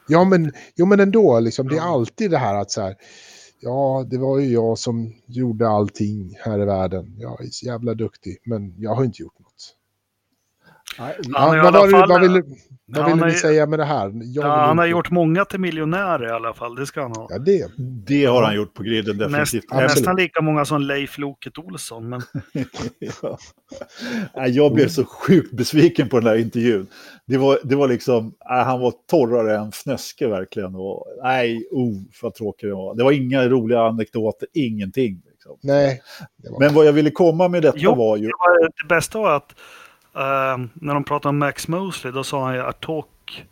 Ja, men, jo, men ändå, liksom, det är alltid det här att så här, ja, det var ju jag som gjorde allting här i världen. Jag är så jävla duktig, men jag har inte gjort. Nej, vad, ville har ni säga med det här? Jag Ja, vill han har gjort många till miljonärer i alla fall, det ska han ha. Ja, det. Det har han gjort på griden Näst, definitivt. absolut. nästan lika många som Leif Loket Olsson. Men ja. Jag blev så sjukt besviken på den här intervjun. Det var, det var liksom, han var torrare än fnöske verkligen. Och, nej, oh, vad tråkigt det var. Det var inga roliga anekdoter, ingenting. Liksom. Nej. Var, Men vad jag ville komma med detta Jo, var ju... det, var, det bästa var att eh, när de pratade om Max Mosley, då sa han ju a talk,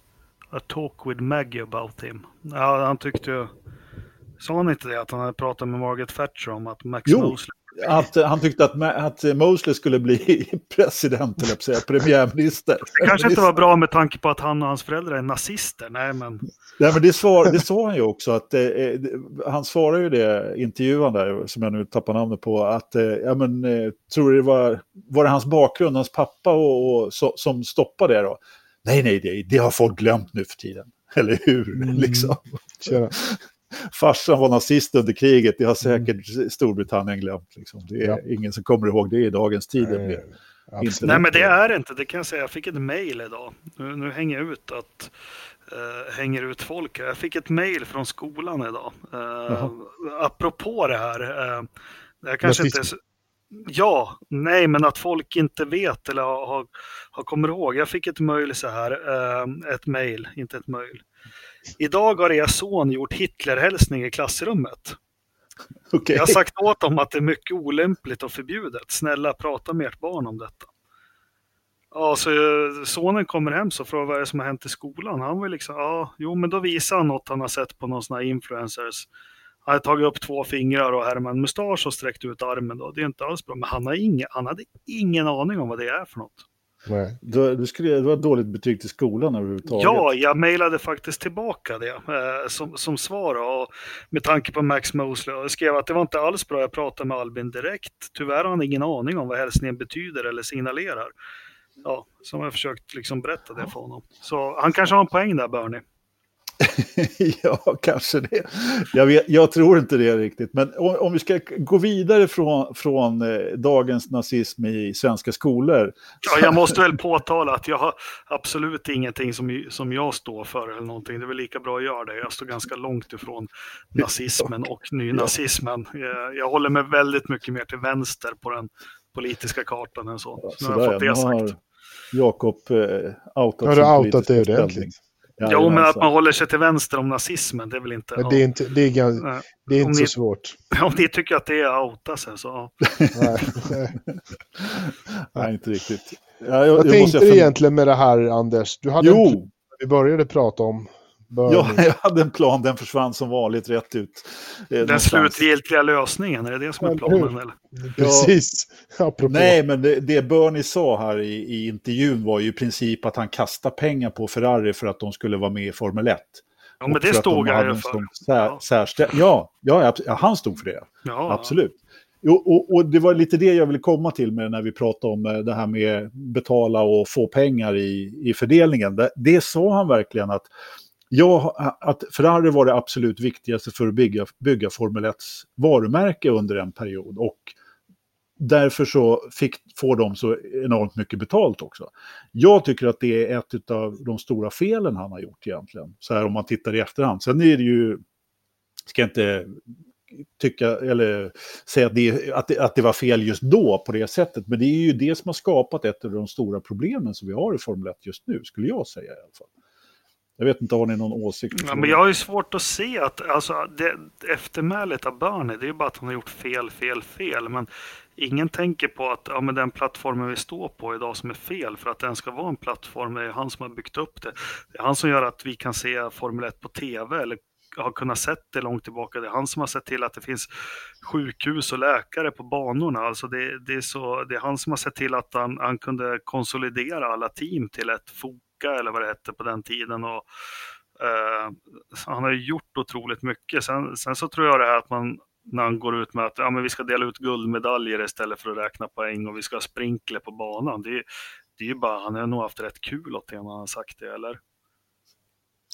talk with Maggie about him. Ja, han tyckte ju... Sa han inte det? Att han hade pratat med Margaret Thatcher om att Max Jo. Mosley... Att, eh, han tyckte att, att Mosley skulle bli president, eller säga, premiärminister. Det kanske inte var bra med tanke på att han och hans föräldrar är nazister. Nej, men... Nej, men det, svar, det sa han ju också. Att, eh, eh, han svarade ju det, intervjuan där, som jag nu tappar namnet på, att eh, ja, men, eh, tror du det var, var det hans bakgrund, hans pappa och, och, så, som stoppade det då? Nej, nej, det, det har folk glömt nu för tiden. Eller hur? Mm. Liksom. tjena. Farsan var nazist under kriget, det har säkert Storbritannien glömt. Liksom. Det är Ja. ingen som kommer ihåg det i dagens tid. Nej. Nej, men det är det inte. Det kan jag säga. Jag fick ett mejl idag. Nu, nu hänger jag ut att eh, hänger ut folk. Jag fick ett mejl från skolan idag. Uh, apropå det här. Uh, jag kanske inte... Ja, nej, men att folk inte vet eller har, har, har kommer ihåg. Jag fick ett mejl så här. ett mejl, inte ett mejl. Idag har er son gjort Hitlerhälsning i klassrummet. Okej. Jag har sagt åt dem att det är mycket olämpligt och förbjudet. Snälla prata med ert barn om detta. Ja, så eh, sonen kommer hem så frågar vad är det som har hänt i skolan. Han var liksom, ja, jo men då visar han något han har sett på någon sån här influencers. Han hade tagit upp två fingrar och härmat en mustasch och sträckt ut armen då. Det är inte alls bra, men han, har ingen, han hade ingen aning om vad det är för något. Nej. Du, du skulle, det var ett dåligt betyg till skolan överhuvudtaget. Ja, jag mejlade faktiskt tillbaka det eh, som, som svar. Och med tanke på Max Mosley. Jag skrev att det var inte alls bra. Jag pratade med Albin direkt. Tyvärr har han ingen aning om vad hälsningen betyder eller signalerar. Ja, som jag försökt liksom berätta det för honom. Så han kanske har en poäng där, Bernie. ja, kanske det. Jag, vet, jag tror inte det riktigt. Men om, om vi ska gå vidare från, från eh, dagens nazism i svenska skolor. Ja, jag måste väl påtala att jag har absolut ingenting som, som jag står för eller någonting. Det är väl lika bra att göra det. Jag står ganska långt ifrån nazismen och nynazismen. Jag, jag håller mig väldigt mycket mer till vänster på den politiska kartan än så. Så nu har jag fått nu det sagt. har Jakob eh, outat Har sin du outat politiska det ställning. ordentligt? Jo, men att man håller sig till vänster om nazismen, det är väl inte... Det är inte, det är gans, Nej. det är inte så ni- svårt. Om ni tycker att det är att outa sig så... Nej. Nej. Inte riktigt. Ja, jag, Vad jag tänkte du egentligen med det här, Anders? Du hade en Jo, när vi började prata om Ja, jag hade en plan, den försvann som vanligt rätt ut. eh, Den någonstans. slutgiltiga lösningen, är det det som är planen? Eller? Precis. Apropå. Nej, men det, det Bernie sa här i, i intervjun var ju i princip att han kastade pengar på Ferrari för att de skulle vara med i Formel 1. Ja, men Och det stod de han för. Sär, särstä- ja, ja, ja, han stod för det. Ja, Absolut. Jo, och, och det var lite det jag ville komma till med när vi pratade om eh, det här med betala och få pengar i, i fördelningen. Det, det sa han verkligen att, ja, att Ferrari var det absolut viktigaste för att bygga, bygga Formel 1 varumärke under en period. Och därför så fick, får de så enormt mycket betalt också. Jag tycker att det är ett av de stora felen han har gjort egentligen. Så här om man tittar i efterhand. Sen är det ju, ska jag inte tycka, eller säga att det, att, det, att det var fel just då på det sättet. Men det är ju det som har skapat ett av de stora problemen som vi har i Formel 1 just nu, skulle jag säga i alla fall. Jag vet inte, har ni någon åsikt? Ja, men jag har ju svårt att se att alltså, det, eftermälet av Bernie, det är ju bara att han har gjort fel, fel, fel. Men ingen tänker på att ja, men den plattformen vi står på idag som är fel för att den ska vara en plattform, det är han som har byggt upp det. Det är han som gör att vi kan se Formel 1 på tv eller har kunnat sett det långt tillbaka. Det är han som har sett till att det finns sjukhus och läkare på banorna. Alltså det, det, är, så, det är han som har sett till att han, han kunde konsolidera alla team till ett FOKA eller vad det hette på den tiden. Och, Eh, han har ju gjort otroligt mycket. Sen, sen så tror jag det här att man när han går ut med att ja, men vi ska dela ut guldmedaljer istället för att räkna poäng och vi ska ha sprinkler på banan. Det, det är ju bara, han har nog haft rätt kul åt det när han har sagt det, eller?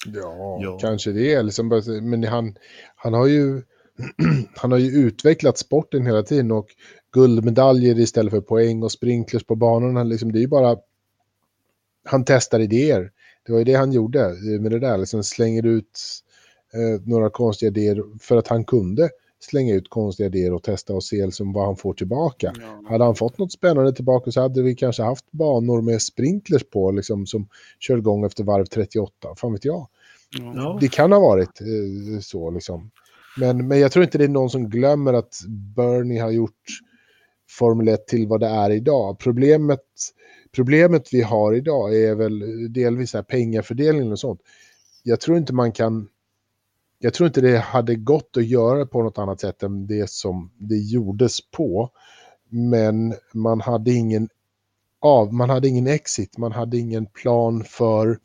Ja, ja. kanske det. Liksom, men han, han, har ju, han har ju utvecklat sporten hela tiden och guldmedaljer istället för poäng och sprinklers på banorna. Liksom, det är ju bara... Han testar idéer. Det var ju det han gjorde med det där. Liksom slänger ut eh, några konstiga idéer för att han kunde slänga ut konstiga idéer och testa och se liksom vad han får tillbaka. Ja. Hade han fått något spännande tillbaka så hade vi kanske haft banor med sprinklers på liksom, som kör igång efter varv 38. Fan vet jag. Ja. Det kan ha varit eh, så liksom. Men, men jag tror inte det är någon som glömmer att Bernie har gjort Formel 1 till vad det är idag. Problemet, problemet vi har idag är väl delvis här pengafördelningen och sånt. Jag tror inte man kan jag tror inte det hade gått att göra på något annat sätt än det som det gjordes på. Men man hade ingen av, man hade ingen exit, man hade ingen plan för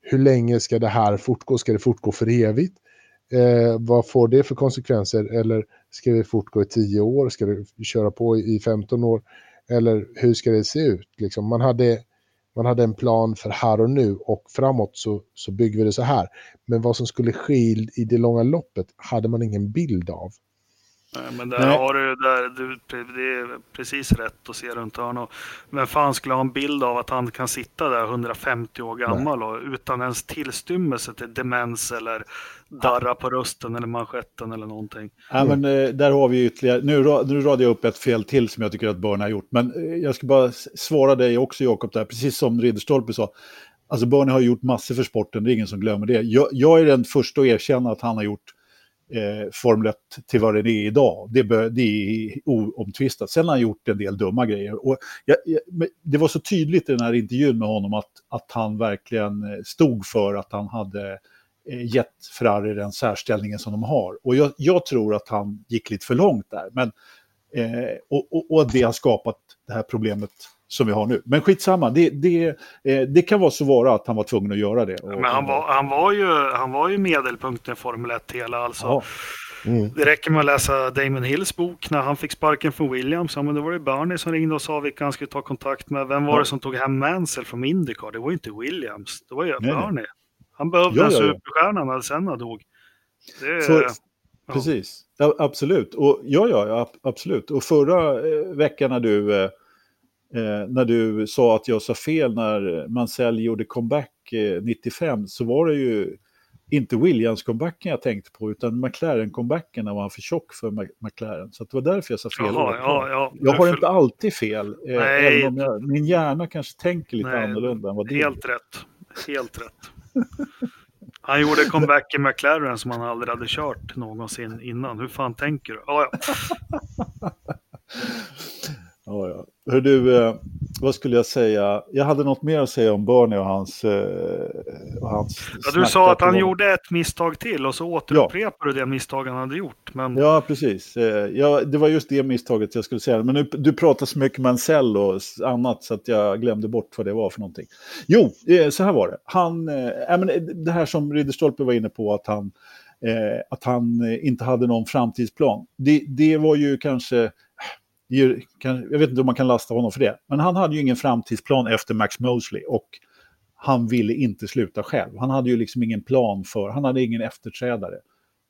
hur länge ska det här fortgå? Ska det fortgå för evigt? Eh, vad får det för konsekvenser? Eller ska det fortgå i 10 år? Ska det köra på i 15 år? Eller hur ska det se ut? Liksom, man hade man hade en plan för här och nu och framåt så, så bygger vi det så här. Men vad som skulle ske i, i det långa loppet hade man ingen bild av. Men där Nej. har du, där, du, det är precis rätt att se runt hörnet. Men fan skulle ha en bild av att han kan sitta där 150 år gammal och utan ens tillstymmelse till demens eller darra på rösten eller manschetten eller någonting. Ja, men, eh, där har vi ytterligare, nu, nu radade jag upp ett fel till som jag tycker att Börne har gjort. Men eh, jag ska bara svara dig också Jakob där, precis som Ridderstolpe sa. Alltså Börne har gjort massor för sporten, det är ingen som glömmer det. Jag, jag är den första att erkänna att han har gjort eh, Formel 1 till vad den är idag. Det, bör, det är oomtvistat. Sen har han gjort en del dumma grejer. Och jag, jag, det var så tydligt i den här intervjun med honom att, att han verkligen eh, stod för att han hade eh, gett Ferrari den särställningen som de har. Och jag, jag tror att han gick lite för långt där. Men, eh, och, och, och det har skapat det här problemet som vi har nu. Men skitsamma, det, det, eh, det kan vara så vara att han var tvungen att göra det. Men han var, han var, ju, han var ju medelpunkten i Formel 1 hela alltså. Ja. Mm. Det räcker med att läsa Damon Hills bok när han fick sparken från Williams. Ja, men då var det Bernie som ringde och sa vilka han skulle ta kontakt med. Vem var ja. det som tog hem Mansell från Indycar? Det var ju inte Williams, det var ju nej, Bernie. Nej. Han behövde ja, en superstjärna när Senna dog. Det, Så, ja. Precis, ja, absolut. Och, ja, ja, absolut. Och förra eh, veckan när du eh, när du sa att jag sa fel när Mansell gjorde comeback eh, 95 så var det ju inte Williams-comebacken jag tänkte på utan McLaren-comebacken när man var för tjock för McLaren. Så det var därför jag sa fel. Jaha, ja, ja. Jag har inte alltid fel, eh, även om jag, min hjärna kanske tänker lite Nej, annorlunda än vad du Helt rätt, helt rätt. Han gjorde comeback i McLaren som han aldrig hade kört någonsin innan. Hur fan tänker du? Oh, ja. Ja, ja. Hör du, eh, vad skulle jag säga? Jag hade något mer att säga om Bernie och hans... Eh, och hans ja, du sa att han var... gjorde ett misstag till och så återupprepar ja. du det misstag han hade gjort. Men... Ja, precis. Eh, ja, det var just det misstaget jag skulle säga. Men nu, du pratar så mycket Mansell och annat så att jag glömde bort vad det var för någonting. Jo, eh, så här var det. Han, äh, men det här som Ridderstolpe var inne på, att han, eh, att han inte hade någon framtidsplan. Det, det var ju kanske jag vet inte om man kan lasta honom för det, men han hade ju ingen framtidsplan efter Max Mosley och han ville inte sluta själv. Han hade ju liksom ingen plan för, han hade ingen efterträdare.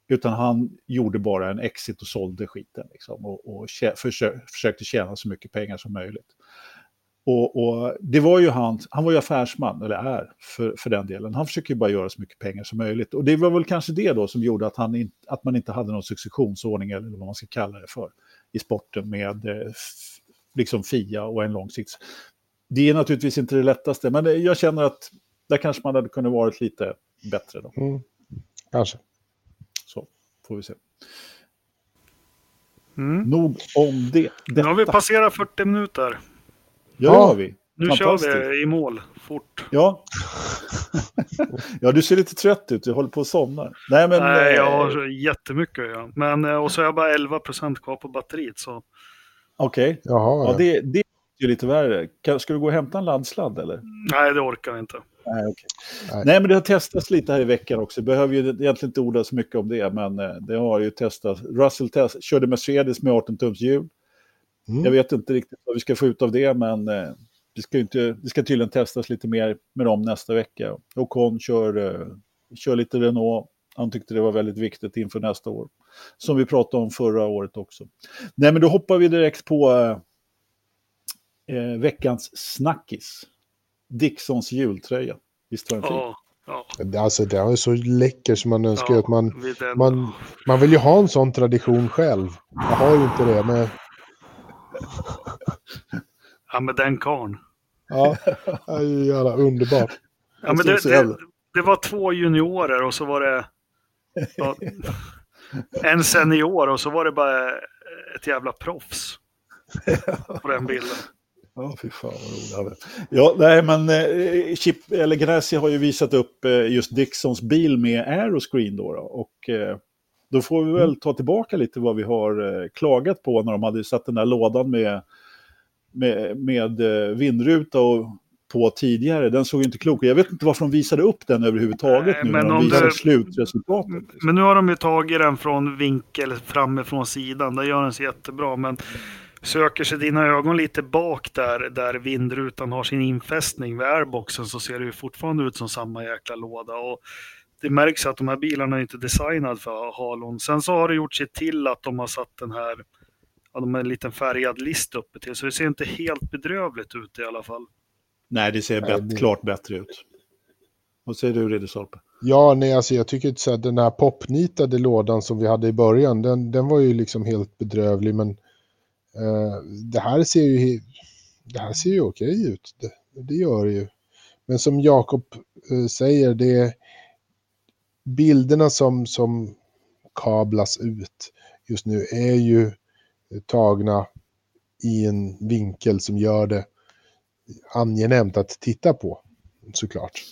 Utan han gjorde bara en exit och sålde skiten liksom, och, och försö försökte tjäna så mycket pengar som möjligt. Och, och, det var ju han, han var ju affärsman, eller är, för, för den delen. Han försöker ju bara göra så mycket pengar som möjligt. Och det var väl kanske det då som gjorde att, han in, att man inte hade någon successionsordning, eller vad man ska kalla det för i sporten med eh, liksom FIA och en lång sikt. Det är naturligtvis inte det lättaste, men jag känner att där kanske man hade kunnat varit lite bättre. Då. Mm. Kanske. Så, får vi se. Mm. Nog om det. Detta. Nu har vi passerat 40 minuter. Ja, det har vi. Nu kör vi i mål, fort. Ja. ja, du ser lite trött ut, du håller på att somna. Nej, men, Nej jag eh, har jättemycket att göra. Men, eh, och så har jag bara 11 procent kvar på batteriet. Så... Okej, okay. ja, det, det är ju lite värre. Ska du gå och hämta en laddsladd eller? Nej, det orkar jag inte. Nej, okej. Nej. Nej, men det har testats lite här i veckan också. Behöver ju egentligen inte orda så mycket om det, men eh, det har ju testats. Russell test, körde Mercedes med 18 tums hjul. Mm. Jag vet inte riktigt vad vi ska få ut av det, men eh, det ska, inte, det ska tydligen testas lite mer med dem nästa vecka. Ocon kör, eh, kör lite Renault. Han tyckte det var väldigt viktigt inför nästa år. Som vi pratade om förra året också. Nej, men då hoppar vi direkt på eh, eh, veckans snackis. Dixons jultröja. Visst var den fin? Ja, ja, Alltså det är så läcker som man önskar ja, att man, den- man... Man vill ju ha en sån tradition själv. Jag har ju inte det, men... ja, med den karln. Ja, det är ju jävla underbart. Ja, men det, det, det var två juniorer och så var det ja, en senior och så var det bara ett jävla proffs på den bilden. Ja, fy fan vad roligt. Ja, nej, men eh, Chip, eller Ganassi har ju visat upp eh, just Dixons bil med aeroscreen då. då och eh, då får vi väl ta tillbaka lite vad vi har eh, klagat på när de hade satt den där lådan med, med, med eh, vindruta och på tidigare. Den såg inte klok ut. Jag vet inte varför de visade upp den överhuvudtaget Nej, nu men när de visade du- slutresultatet. liksom. Men nu har de ju tagit den från vinkel framifrån sidan. Där gör den sig jättebra. Men söker sig dina ögon lite bak där, där vindrutan har sin infästning vid airboxen så ser det ju fortfarande ut som samma jäkla låda. Och det märks att de här bilarna är inte designade för halon. Sen så har det gjort sig till att de har satt den här, ja, de har en liten färgad list uppe till. Så det ser inte helt bedrövligt ut i alla fall. Nej, det ser Nej, det- klart bättre ut. Vad säger du, Ridderstolpe? Ja, nej, alltså jag tycker inte så här, den här popnitade lådan som vi hade i början, den, den var ju liksom helt bedrövlig, men eh, det här ser ju, det här ser ju okej ut. Det, det gör det ju. Men som Jakob eh, säger, det är bilderna som, som kablas ut just nu är ju tagna i en vinkel som gör det angenämt att titta på, såklart.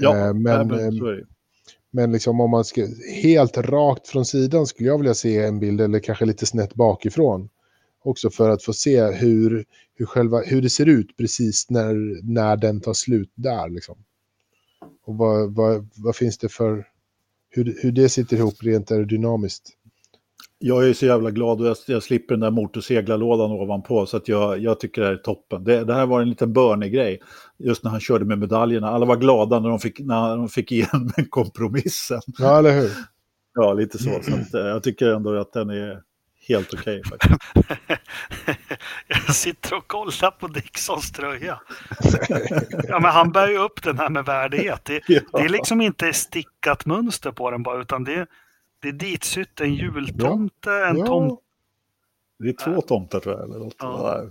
Ja, Eh, men, men eh, men liksom om man ska helt rakt från sidan skulle jag vilja se en bild eller kanske lite snett bakifrån. Också för att få se hur, hur, själva, hur det ser ut precis när, när den tar slut där. Liksom. Och vad, vad, vad finns det för... Hur, hur det sitter ihop rent aerodynamiskt. Jag är så jävla glad och jag, jag slipper den där motorseglarlådan ovanpå så att jag, jag tycker det här är toppen. Det, det här var en liten Bernie-grej. Just när han körde med medaljerna. Alla var glada när de fick, när de fick igenom kompromissen. Ja, eller hur? Ja, lite så. så att, eh, jag tycker ändå att den är helt okej faktiskt. Jag sitter och kollar på Dixons tröja. Ja, men han bär ju upp den här med värdighet. Det, Ja. det är liksom inte stickat mönster på den bara, utan det, det är ditsytt en jultomte, en Ja. tomt. Det är två tomtar tror jag. Eller något. Ja.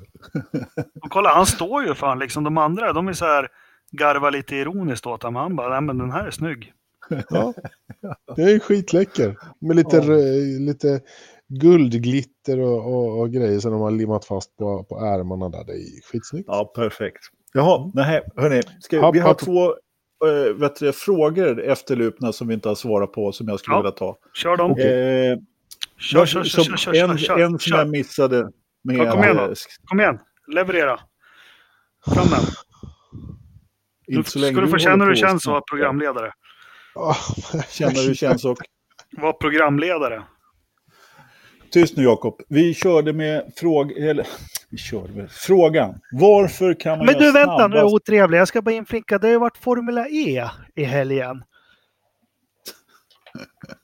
Ja. Och kolla, han står ju fan liksom. De andra, de är så här garvar lite ironiskt åt honom. Han bara, nej men den här är snygg. Ja, det är skitläcker. Med lite, Ja. lite guldglitter och, och, och grejer som de har limmat fast på, på ärmarna där. Det är skitsnyggt. ja, perfekt. Jaha, nej, hörni. Ska, Hopp, vi har hopp. två äh, vet du, frågor efterlupna som vi inte har svarat på som jag skulle Ja. vilja ta. Kör dem. Eh, Kör, kör, kör, som kör, kör, en, kör, en som kör. jag missade med... Ja, kom igen då. eh, Kom igen, leverera. Fram den. Nu inte så länge ska du få känna hur det känns att vara programledare. Känna hur det känns och... Vara programledare. Tyst nu Jakob. Vi körde med fråg... Eller, vi körde med frågan. Varför kan man Men du vänta, nu snabbast- otrevlig. Jag ska bara inflicka. Det har ju varit Formula E i helgen.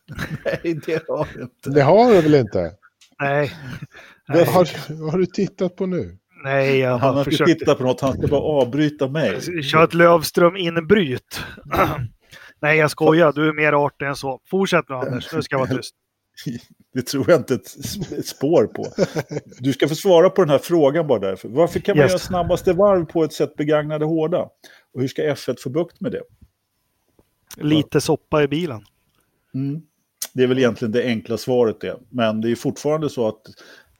Nej, det har jag inte. det har du väl inte? Nej, Vad har, har du tittat på nu? nej, jag Han har har inte försökt tittat på något, han ska bara avbryta mig. köra ett Lövström-inbryt. nej, jag skojar. Du är mer artig än så. Fortsätt nu Anders. Nu ska jag vara tyst. Det tror jag inte ett spår på. Du ska få svara på den här frågan bara därför. Varför kan man Yes. göra snabbaste varv på ett sätt begagnade hårda? Och hur ska F1 få bukt med det? Lite soppa i bilen. Mm. Det är väl egentligen det enkla svaret det. Men det är fortfarande så att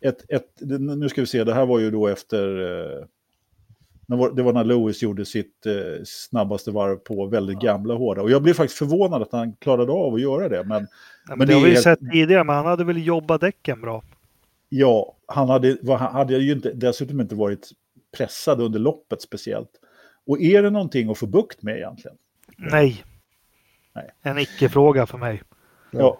ett, ett, nu ska vi se, det här var ju då efter... Det var när Lewis gjorde sitt eh, snabbaste varv på väldigt gamla hårda. Och jag blev faktiskt förvånad att han klarade av att göra det. Men Ja, Men men det det har vi ju helt- sett tidigare, men han hade väl jobbat däcken bra. ja, han hade, var- han hade ju inte, dessutom inte varit pressad under loppet speciellt. Och är det någonting att få bukt med egentligen? Nej. Nej. En icke-fråga för mig. Ja.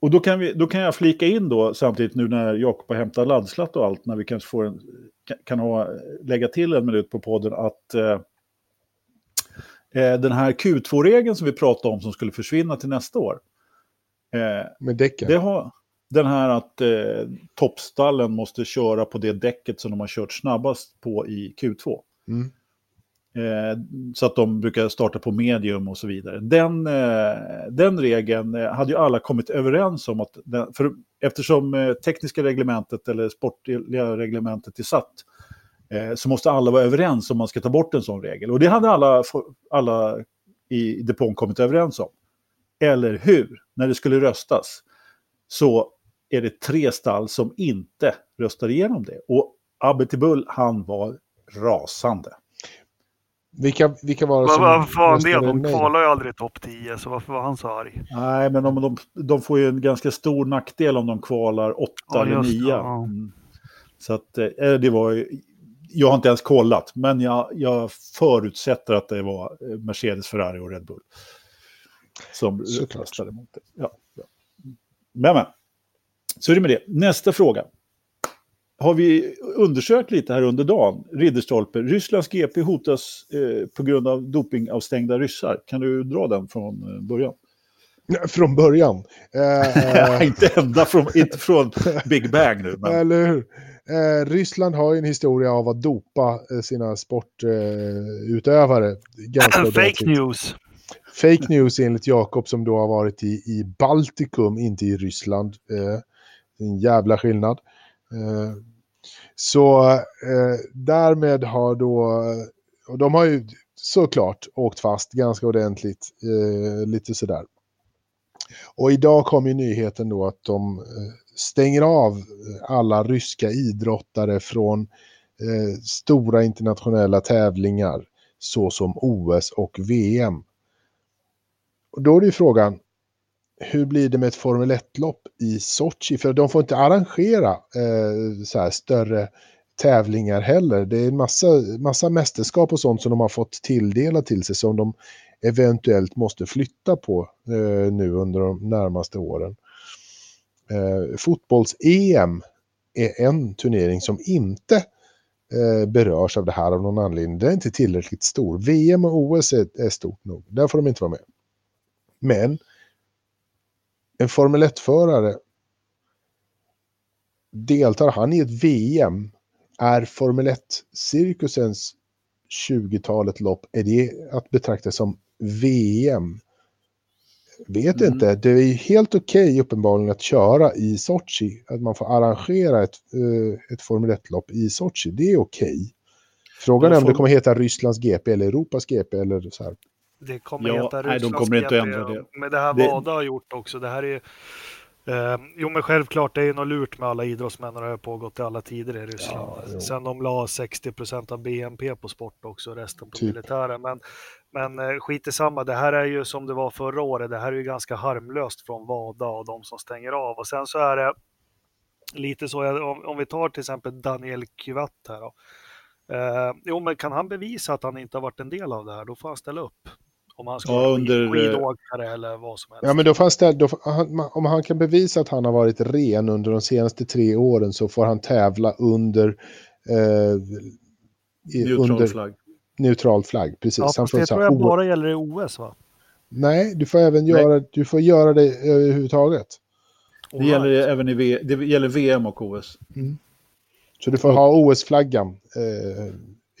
Och då kan, vi, då kan jag flika in då samtidigt nu när Jakob har hämtat laddslatt och allt, när vi kanske får en, kan ha, lägga till en minut på podden, att eh, eh den här Q2-regeln som vi pratade om som skulle försvinna till nästa år. Eh, Med däcken? Det har, den här att eh, toppstallen måste köra på det däcket som de har kört snabbast på i Q2. Mm. Eh, så att de brukar starta på medium och så vidare. Den, eh, den regeln eh, hade ju alla kommit överens om att, den, för eftersom tekniska reglementet eller sportliga reglementet är satt, så måste alla vara överens om man ska ta bort en sån regel. Och det hade alla, alla i depån kommit överens om. Eller hur? När det skulle röstas så är det tre stall som inte röstar igenom det. Och Abbe han var rasande. Vilka, vilka var det som Varför var han det? De kvalar ju aldrig topp 10, så varför var han så arg? Nej, men de, de, de får ju en ganska stor nackdel om de kvalar 8 ja, eller 9. Ja. Mm. Så att eh, det var ju... Jag har inte ens kollat, men jag, jag förutsätter att det var eh, Mercedes, Ferrari och Red Bull. Som röstade mot det. Ja, ja. Men, men. Så är det med det. Nästa fråga har vi undersökt lite här under dagen, Ridderstolpe. Rysslands GP hotas eh, på grund av dopingavstängda ryssar. Kan du dra den från eh, början? Från början? Eh, inte ända från, inte från Big Bang nu. Men... Eller hur? Eh, Ryssland har ju en historia av att dopa eh, sina sportutövare. Eh, Fake news. Fake news enligt Jakob som då har varit i, i Baltikum, inte i Ryssland. Eh, en jävla skillnad. Så eh, därmed har då, och de har ju såklart åkt fast ganska ordentligt, eh, lite sådär. Och idag kom ju nyheten då att de eh, stänger av eh, alla ryska idrottare från eh, stora internationella tävlingar såsom OS och VM. Och då är det ju frågan, hur blir det med ett Formel 1-lopp i Sochi? För de får inte arrangera eh, så här större tävlingar heller. Det är en massa, massa mästerskap och sånt som de har fått tilldelat till sig som de eventuellt måste flytta på eh, nu under de närmaste åren. Eh, Fotbolls-EM är en turnering som inte eh, berörs av det här av någon anledning. Den är inte tillräckligt stor. VM och OS är, är stort nog. Där får de inte vara med. Men en Formel 1-förare, deltar han i ett VM, är Formel 1-cirkusens 20-talet lopp, är det att betrakta som VM? Vet mm. inte, det är helt okej okay, uppenbarligen att köra i Sochi, att man får arrangera ett, uh, ett Formel 1-lopp i Sochi, det är okej. Okay. Frågan är om det kommer heta Rysslands GP eller Europas GP eller så här. Det kommer ja, heta nej, de kommer inte att ändra det. Men det här det... Wada har gjort också. Det här är eh, jo, men självklart, det är något lurt med alla idrottsmän och det har pågått i alla tider i Ryssland. Ja, Sen de la 60 procent av BNP på sport också, resten på typ. militären. Men, men eh, skit i samma, det här är ju som det var förra året. Det här är ju ganska harmlöst från Wada och de som stänger av. Och sen så är det lite så, om, om vi tar till exempel Daniel Kyvat här då. Eh, jo, men kan han bevisa att han inte har varit en del av det här, då får han ställa upp. Om han ska ja, vara under... skidåkare eller vad som helst. Ja, men då får han ställa, då, om han kan bevisa att han har varit ren under de senaste tre åren så får han tävla under... Eh, neutral under, flagg. Neutral flagg, precis. Ja, det tror jag bara gäller i OS va? Nej, du får även göra, du får göra det överhuvudtaget. Det gäller även i v, det gäller VM och OS. Mm. Så du får ha OS-flaggan eh,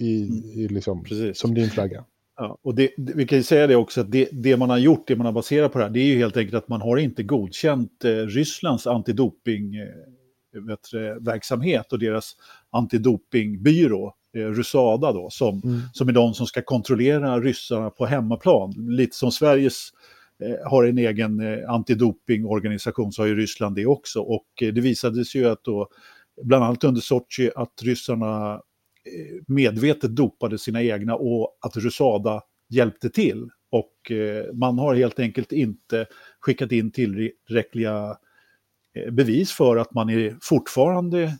i, i liksom, som din flagga. Ja, och det, vi kan ju säga det också att det, det, man har gjort, det man har baserat på det här, det är ju helt enkelt att man har inte godkänt eh, Rysslands antidopingverksamhet eh, och deras antidopingbyrå, eh, Rusada då, som, mm. som är de som ska kontrollera ryssarna på hemmaplan. Lite som Sveriges eh, har en egen eh, antidopingorganisation så har ju Ryssland det också. Och eh, det visade sig ju att då, bland annat under Sochi, att ryssarna Eh, medvetet dopade sina egna och att Rusada hjälpte till. Och eh, man har helt enkelt inte skickat in tillräckliga eh, bevis för att man är fortfarande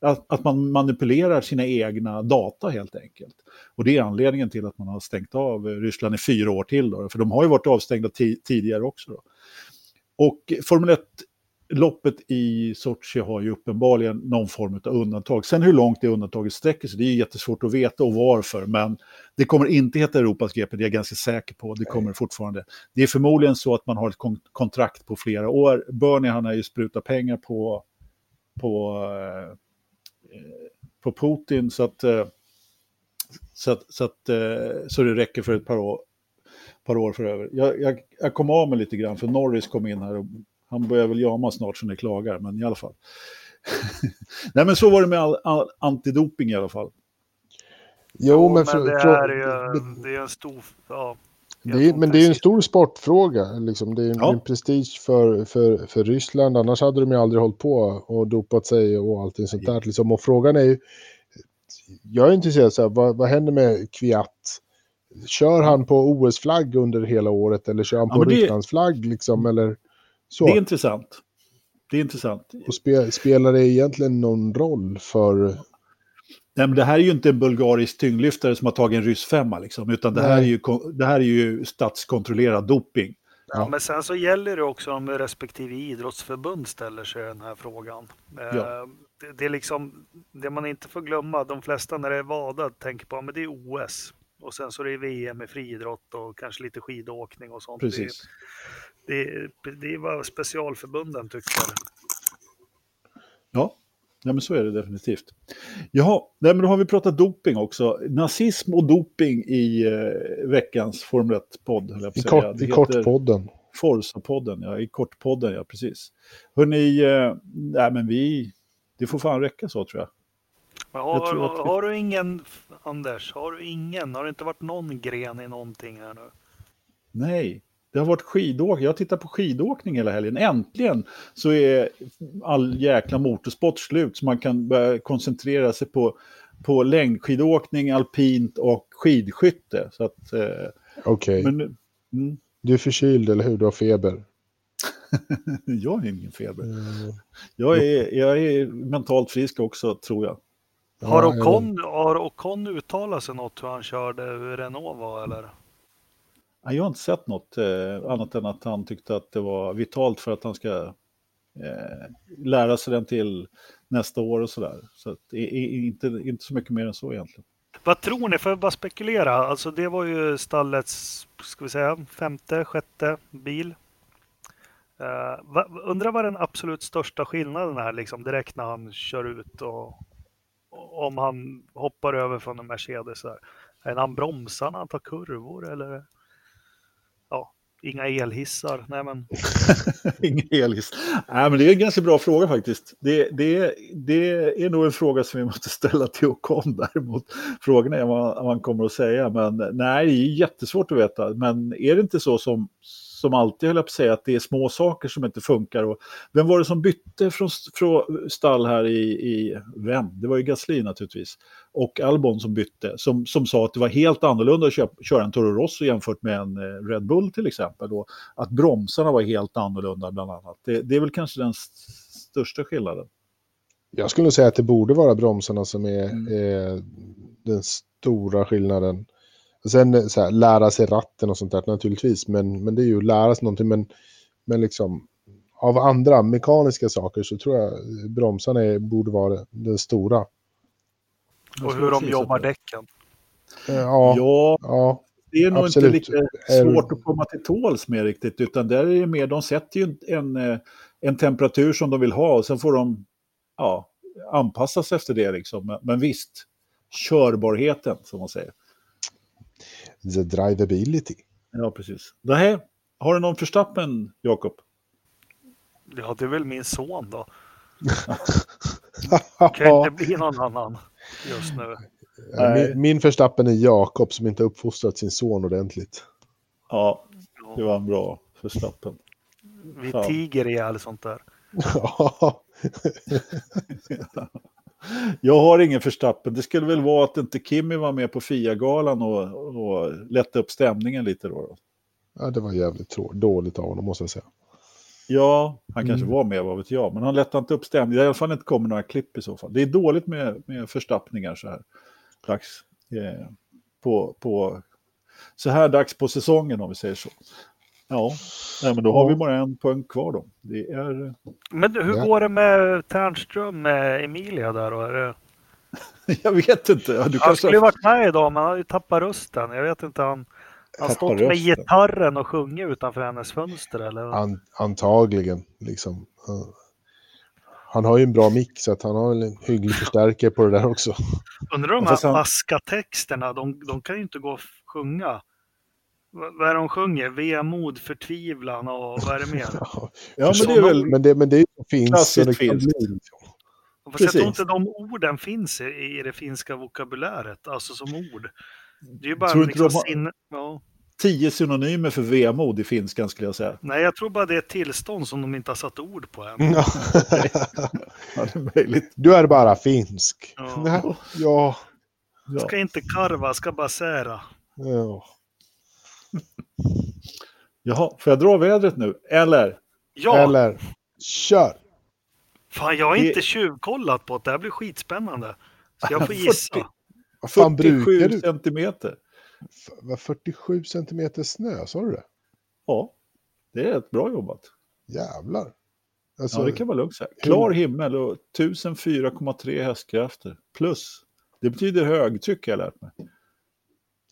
att, att, man manipulerar sina egna data helt enkelt. Och det är anledningen till att man har stängt av Ryssland i fyra år till. Då, för de har ju varit avstängda tidigare också. Då. Och Formel 1 loppet i Sochi har ju uppenbarligen någon form av undantag. Sen hur långt det undantaget sträcker sig, det är jättesvårt att veta och varför. Men det kommer inte heta Europas GP, det är jag ganska säker på. Det kommer fortfarande. Det är förmodligen så att man har ett kontrakt på flera år. Bernie han har ju sprutat pengar på, på, eh, på Putin så att, eh, så, att, så, att, eh, så det räcker för ett par år, par år för över. Jag, jag, jag kom av mig lite grann för Norris kom in här och han börjar väl jama snart så ni klagar, men i alla fall. Nej, men så var det med all, all antidoping i alla fall. Jo, men, men det, är ju, det är en stor... Ja, det är, men det är en stor sportfråga. Liksom. Det är en, ja. en prestige för, för, för Ryssland. Annars hade de ju aldrig hållit på och dopat sig och allting sånt där. Liksom. Och frågan är ju... Jag är intresserad, så här, vad, vad händer med Kviat? Kör han på OS-flagg under hela året eller kör han på ja, det... Rysslandsflagg? Liksom, eller? Så. Det är intressant. Det är intressant. Och spe, spelar det egentligen någon roll för... Nej, men det här är ju inte en bulgarisk tyngdlyftare som har tagit en ryssfemma, liksom, utan det här, är ju, det här är ju statskontrollerad doping. Ja, men sen så gäller det också om respektive idrottsförbund ställer sig den här frågan. Eh, ja. Det, det, är liksom, det man inte får glömma, de flesta när det är VADA tänker på, men det är OS. Och sen så är det VM i friidrott och kanske lite skidåkning och sånt. Precis. Det, det, det är vad specialförbunden tycker. Ja, Ja, men så är det definitivt. Jaha, nej, men då har vi pratat doping också. Nazism och doping i eh, veckans Formel 1-podd. I, kort, i kortpodden. Forza-podden, ja, i kortpodden, ja, precis. Hörrni, eh, nej, men vi, det får fan räcka så tror jag. Men har, vi... har du ingen, Anders, har du ingen, har det inte varit någon gren i någonting här nu? Nej, det har varit skidåkning. Jag tittar på skidåkning hela helgen. Äntligen så är all jäkla motorsport slut så man kan börja koncentrera sig på, på längdskidåkning, alpint och skidskytte. Så att, eh, Okej. Okay. Mm. Du är förkyld, eller hur? Du har feber? jag har ingen feber. Mm. Jag, är, jag är mentalt frisk också, tror jag. Har Ocon, har Ocon uttalat sig något hur han körde Renova eller? Jag har inte sett något eh, annat än att han tyckte att det var vitalt för att han ska eh, lära sig den till nästa år och sådär. Så att, inte, inte så mycket mer än så egentligen. Vad tror ni? Får jag bara spekulera? Alltså det var ju stallets, ska vi säga, femte, sjätte bil. Uh, va, undrar vad den absolut största skillnaden är liksom direkt när han kör ut och om han hoppar över från en Mercedes. Där. Är han bromsar när han tar kurvor eller? Ja, Inga elhissar. Nej, men... Inga elhissar. Nej, men det är en ganska bra fråga faktiskt. Det, det, det är nog en fråga som vi måste ställa till Ocon däremot. Frågan är vad man kommer att säga. Men nej, det är jättesvårt att veta. Men är det inte så som, som alltid höll jag på att säga att det är små saker som inte funkar. Och vem var det som bytte från, från stall här i, i vem? Det var ju Gasly naturligtvis. Och Albon som bytte, som, som sa att det var helt annorlunda att köra, köra en Toro Rosso jämfört med en eh, Red Bull till exempel. Och att bromsarna var helt annorlunda bland annat. Det, det är väl kanske den största skillnaden. Jag skulle säga att det borde vara bromsarna som är, mm. är den stora skillnaden. Sen så här, lära sig ratten och sånt där naturligtvis, men, men det är ju att lära sig någonting. Men, men liksom, av andra mekaniska saker så tror jag bromsarna är, borde vara den stora. Och hur de jobbar däcken. Ja, ja, ja, det är nog absolut. inte lika svårt att komma till tåls med riktigt, utan där är det mer, de sätter ju en, eh, en temperatur som de vill ha och sen får de ja, anpassas efter det. Liksom. Men visst, körbarheten som man säger the drivability. Ja, precis. Det här, har du någon förstappen, Jakob? Ja, det är väl min son då. kan inte bli någon annan just nu. Min, min förstappen är Jakob som inte har uppfostrat sin son ordentligt. Ja, det var en bra förstappen. Vi tiger ihjäl sånt där. Jag har ingen förstappen. Det skulle väl vara att inte Kimmy var med på Fia-galan och, och lätta upp stämningen lite då. Ja, det var jävligt dåligt av honom måste jag säga. Ja, han kanske mm. var med, vad vet jag. Men han lättar inte upp stämningen. I alla fall inte kommer några klipp i så fall. Det är dåligt med, med förstappningar så här dags. Eh, på, på, så här dags på säsongen om vi säger så. Ja, nej, men då har vi bara en punkt kvar då. Det är... Men hur ja. går det med Ternström med Emilia där då? Är det... jag vet inte. Du han kanske... skulle ju varit med idag, men han har ju tappat rösten. Jag vet inte, han har stått rösten. med gitarren och sjungit utanför hennes fönster eller? An, antagligen, liksom. Han har ju en bra mix, så att han har en hygglig förstärkare på det där också. Undrar de här han... aska-texterna, de, de kan ju inte gå och sjunga. Vad är de sjunger? Vemod, förtvivlan och vad är det mer? ja, men det är väl... Men det, men det finns. Klassiskt finns. Fast jag tror inte de orden finns i, i det finska vokabuläret, alltså som ord. Det är ju bara tror liksom de har... sin... ja. tio synonymer för vemod i finskan skulle jag säga. Nej, jag tror bara det är ett tillstånd som de inte har satt ord på än. ja, det är möjligt. Du är bara finsk. Ja. ja. Ska inte karva, ska bara sära. Ja. Jaha, får jag dra vädret nu? Eller? Ja! Eller, kör! Fan, jag har inte tjuvkollat på det. Det här blir skitspännande. Ska jag få gissa? 40, vad fan 47 centimeter. 47 centimeter snö, sa du det? Ja, det är ett bra jobbat. Jävlar. Alltså, ja, det kan man lugnt säga. Klar himmel och 1004,3 hästkrafter. Plus. Det betyder högtryck har jag lärt mig.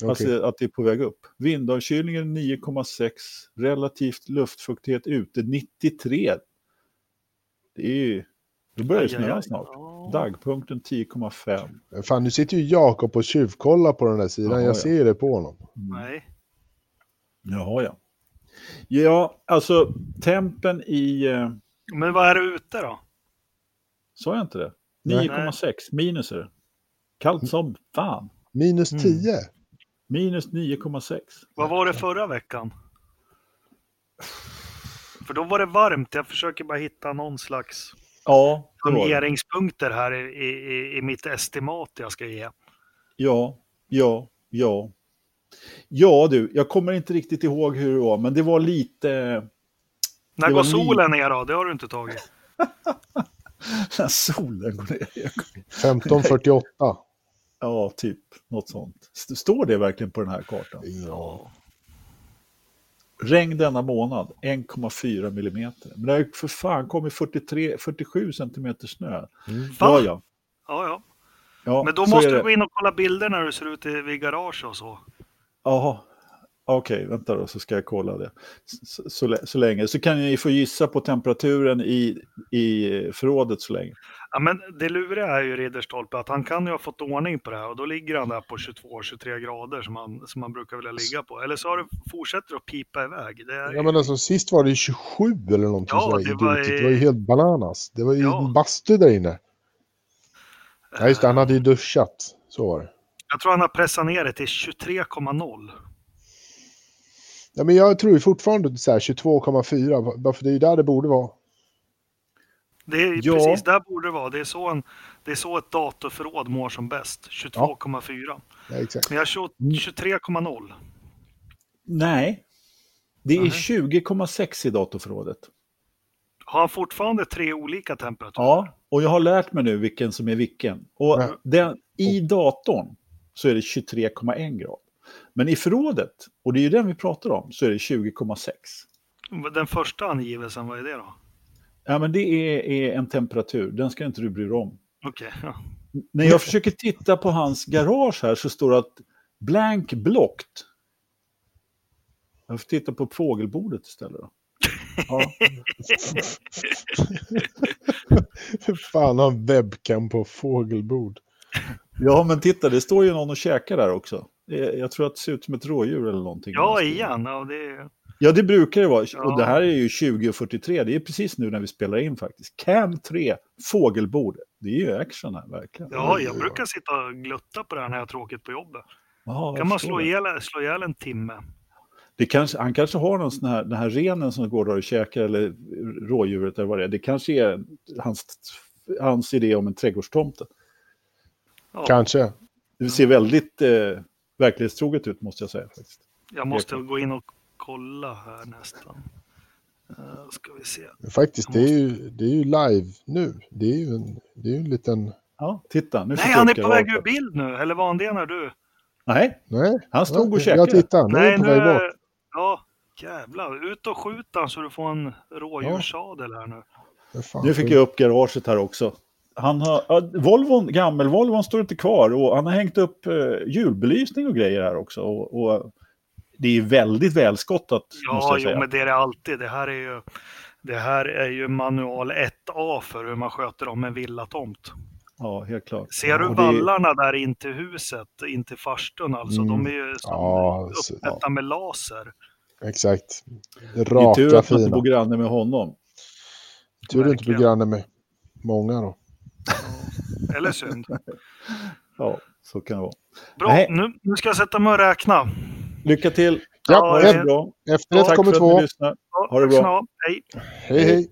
Okay. Alltså att det är på väg upp. Vindavkylningen 9,6. Relativt luftfuktighet ute 93. Det är ju... Då börjar det snöa snart. Dagpunkten 10,5. Fan, nu sitter ju Jakob och tjuvkollar på den där sidan. Jaha, jag ja. ser det på honom. Nej. Jaha, ja. Ja, alltså tempen i... Eh... Men vad är det ute då? Sa jag inte det? 9,6 minus är det. Kallt som fan. Minus 10? Mm. Minus 9,6. Vad var det förra veckan? För då var det varmt. Jag försöker bara hitta någon slags ja, planeringspunkter här i, i, i mitt estimat jag ska ge. Ja, ja, ja. Ja du, jag kommer inte riktigt ihåg hur det var, men det var lite... När går solen ner då? Det har du inte tagit. När solen går ner? 15.48. Ja, typ något sånt. Står det verkligen på den här kartan? Ja. Regn denna månad 1,4 millimeter. Men det har för fan kommit 43, 47 centimeter snö. Mm. Ja, ja. ja, ja. ja Men då måste du gå in och kolla bilder när du ser ut vid garage och så. Jaha, okej, okay, vänta då så ska jag kolla det. Så, så, så, länge. Så kan ni få gissa på temperaturen i, i förrådet så länge. Ja, men det luriga är ju Ridderstolpe att han kan ju ha fått ordning på det här och då ligger han där på 22-23 grader som han, som han brukar vilja ligga på. Eller så har det, fortsätter att pipa iväg. Det är... Ja men alltså sist var det 27 eller någonting ja, det var, i... det var ju helt bananas. Det var ju ja. en bastu där inne. Ja just det, han hade ju duschat. Så var det. Jag tror han har pressat ner det till 23,0. Ja, men jag tror fortfarande 22,4, för det är ju där det borde vara. Det är ja. precis där borde det vara. Det är så, en, det är så ett datorförråd mår som bäst. 22,4. Ja. Ja, exakt. Men jag har 23,0. Nej, det är 20,6 i datorförrådet. Har han fortfarande tre olika temperaturer? Ja, och jag har lärt mig nu vilken som är vilken. Och den, i datorn så är det 23,1 grad. Men i förrådet, och det är ju den vi pratar om, så är det 20,6. Den första angivelsen, vad är det då? Ja, men det är, är en temperatur, den ska inte du bry dig om. Okej. Okay, ja. När jag försöker titta på hans garage här så står det att blank blocked. Jag får titta på fågelbordet istället då. Ja. Fan, han webcam på fågelbord. Ja, men titta, det står ju någon och käkar där också. Jag tror att det ser ut som ett rådjur eller någonting. Ja, igen. Ja, det... ja, det brukar det vara. Ja. Och det här är ju 20.43. Det är precis nu när vi spelar in faktiskt. Cam 3, fågelbord. Det är ju action här, verkligen. Ja, jag brukar sitta och glutta på det här när jag har tråkigt på jobbet. Aha, kan man slå ihjäl, slå ihjäl en timme. Det kanske, han kanske har någon sån här, den här renen som går där och käkar, eller rådjuret eller vad det är. Det kanske är hans, hans idé om en trädgårdstomte. Ja. Kanske. Det ser väldigt eh, verklighetstroget ut måste jag säga. faktiskt. Jag måste gå in och kolla här nästan. Uh, ska vi se. Faktiskt, måste... det, är ju, det är ju live nu. Det är ju en, det är ju en liten... Ja, titta. Nu Nej, han är på väg ur bild nu. Eller var han det när du... Nej, Nej. han stod och käkade. Jag tittar, nu är på väg bort. Ja, jävlar. Ut och skjut han så du får en rådjurssadel här nu. Nu fick jag upp garaget här också. Han har, Volvon, gammel-Volvon står inte kvar och han har hängt upp uh, julbelysning och grejer här också. Och, och det är väldigt välskottat. Ja, jo, men det är det alltid. Det här är ju, det här är ju manual 1A för hur man sköter om en villatomt. Ja, helt klart. Ser du vallarna där in till huset, in till farstun alltså? Mm. De är ju som ja, uppmätta ja. med laser. Exakt. Raka, fina. tur att man inte bor granne med honom. Tur att du inte bor granne med många då. Eller synd. ja, så kan det vara. Bra, nu, nu ska jag sätta mig och räkna. Lycka till. Ja, ja, ett, bra. Efter ett kommer två. Ha det bra. Hej. Hej, hej.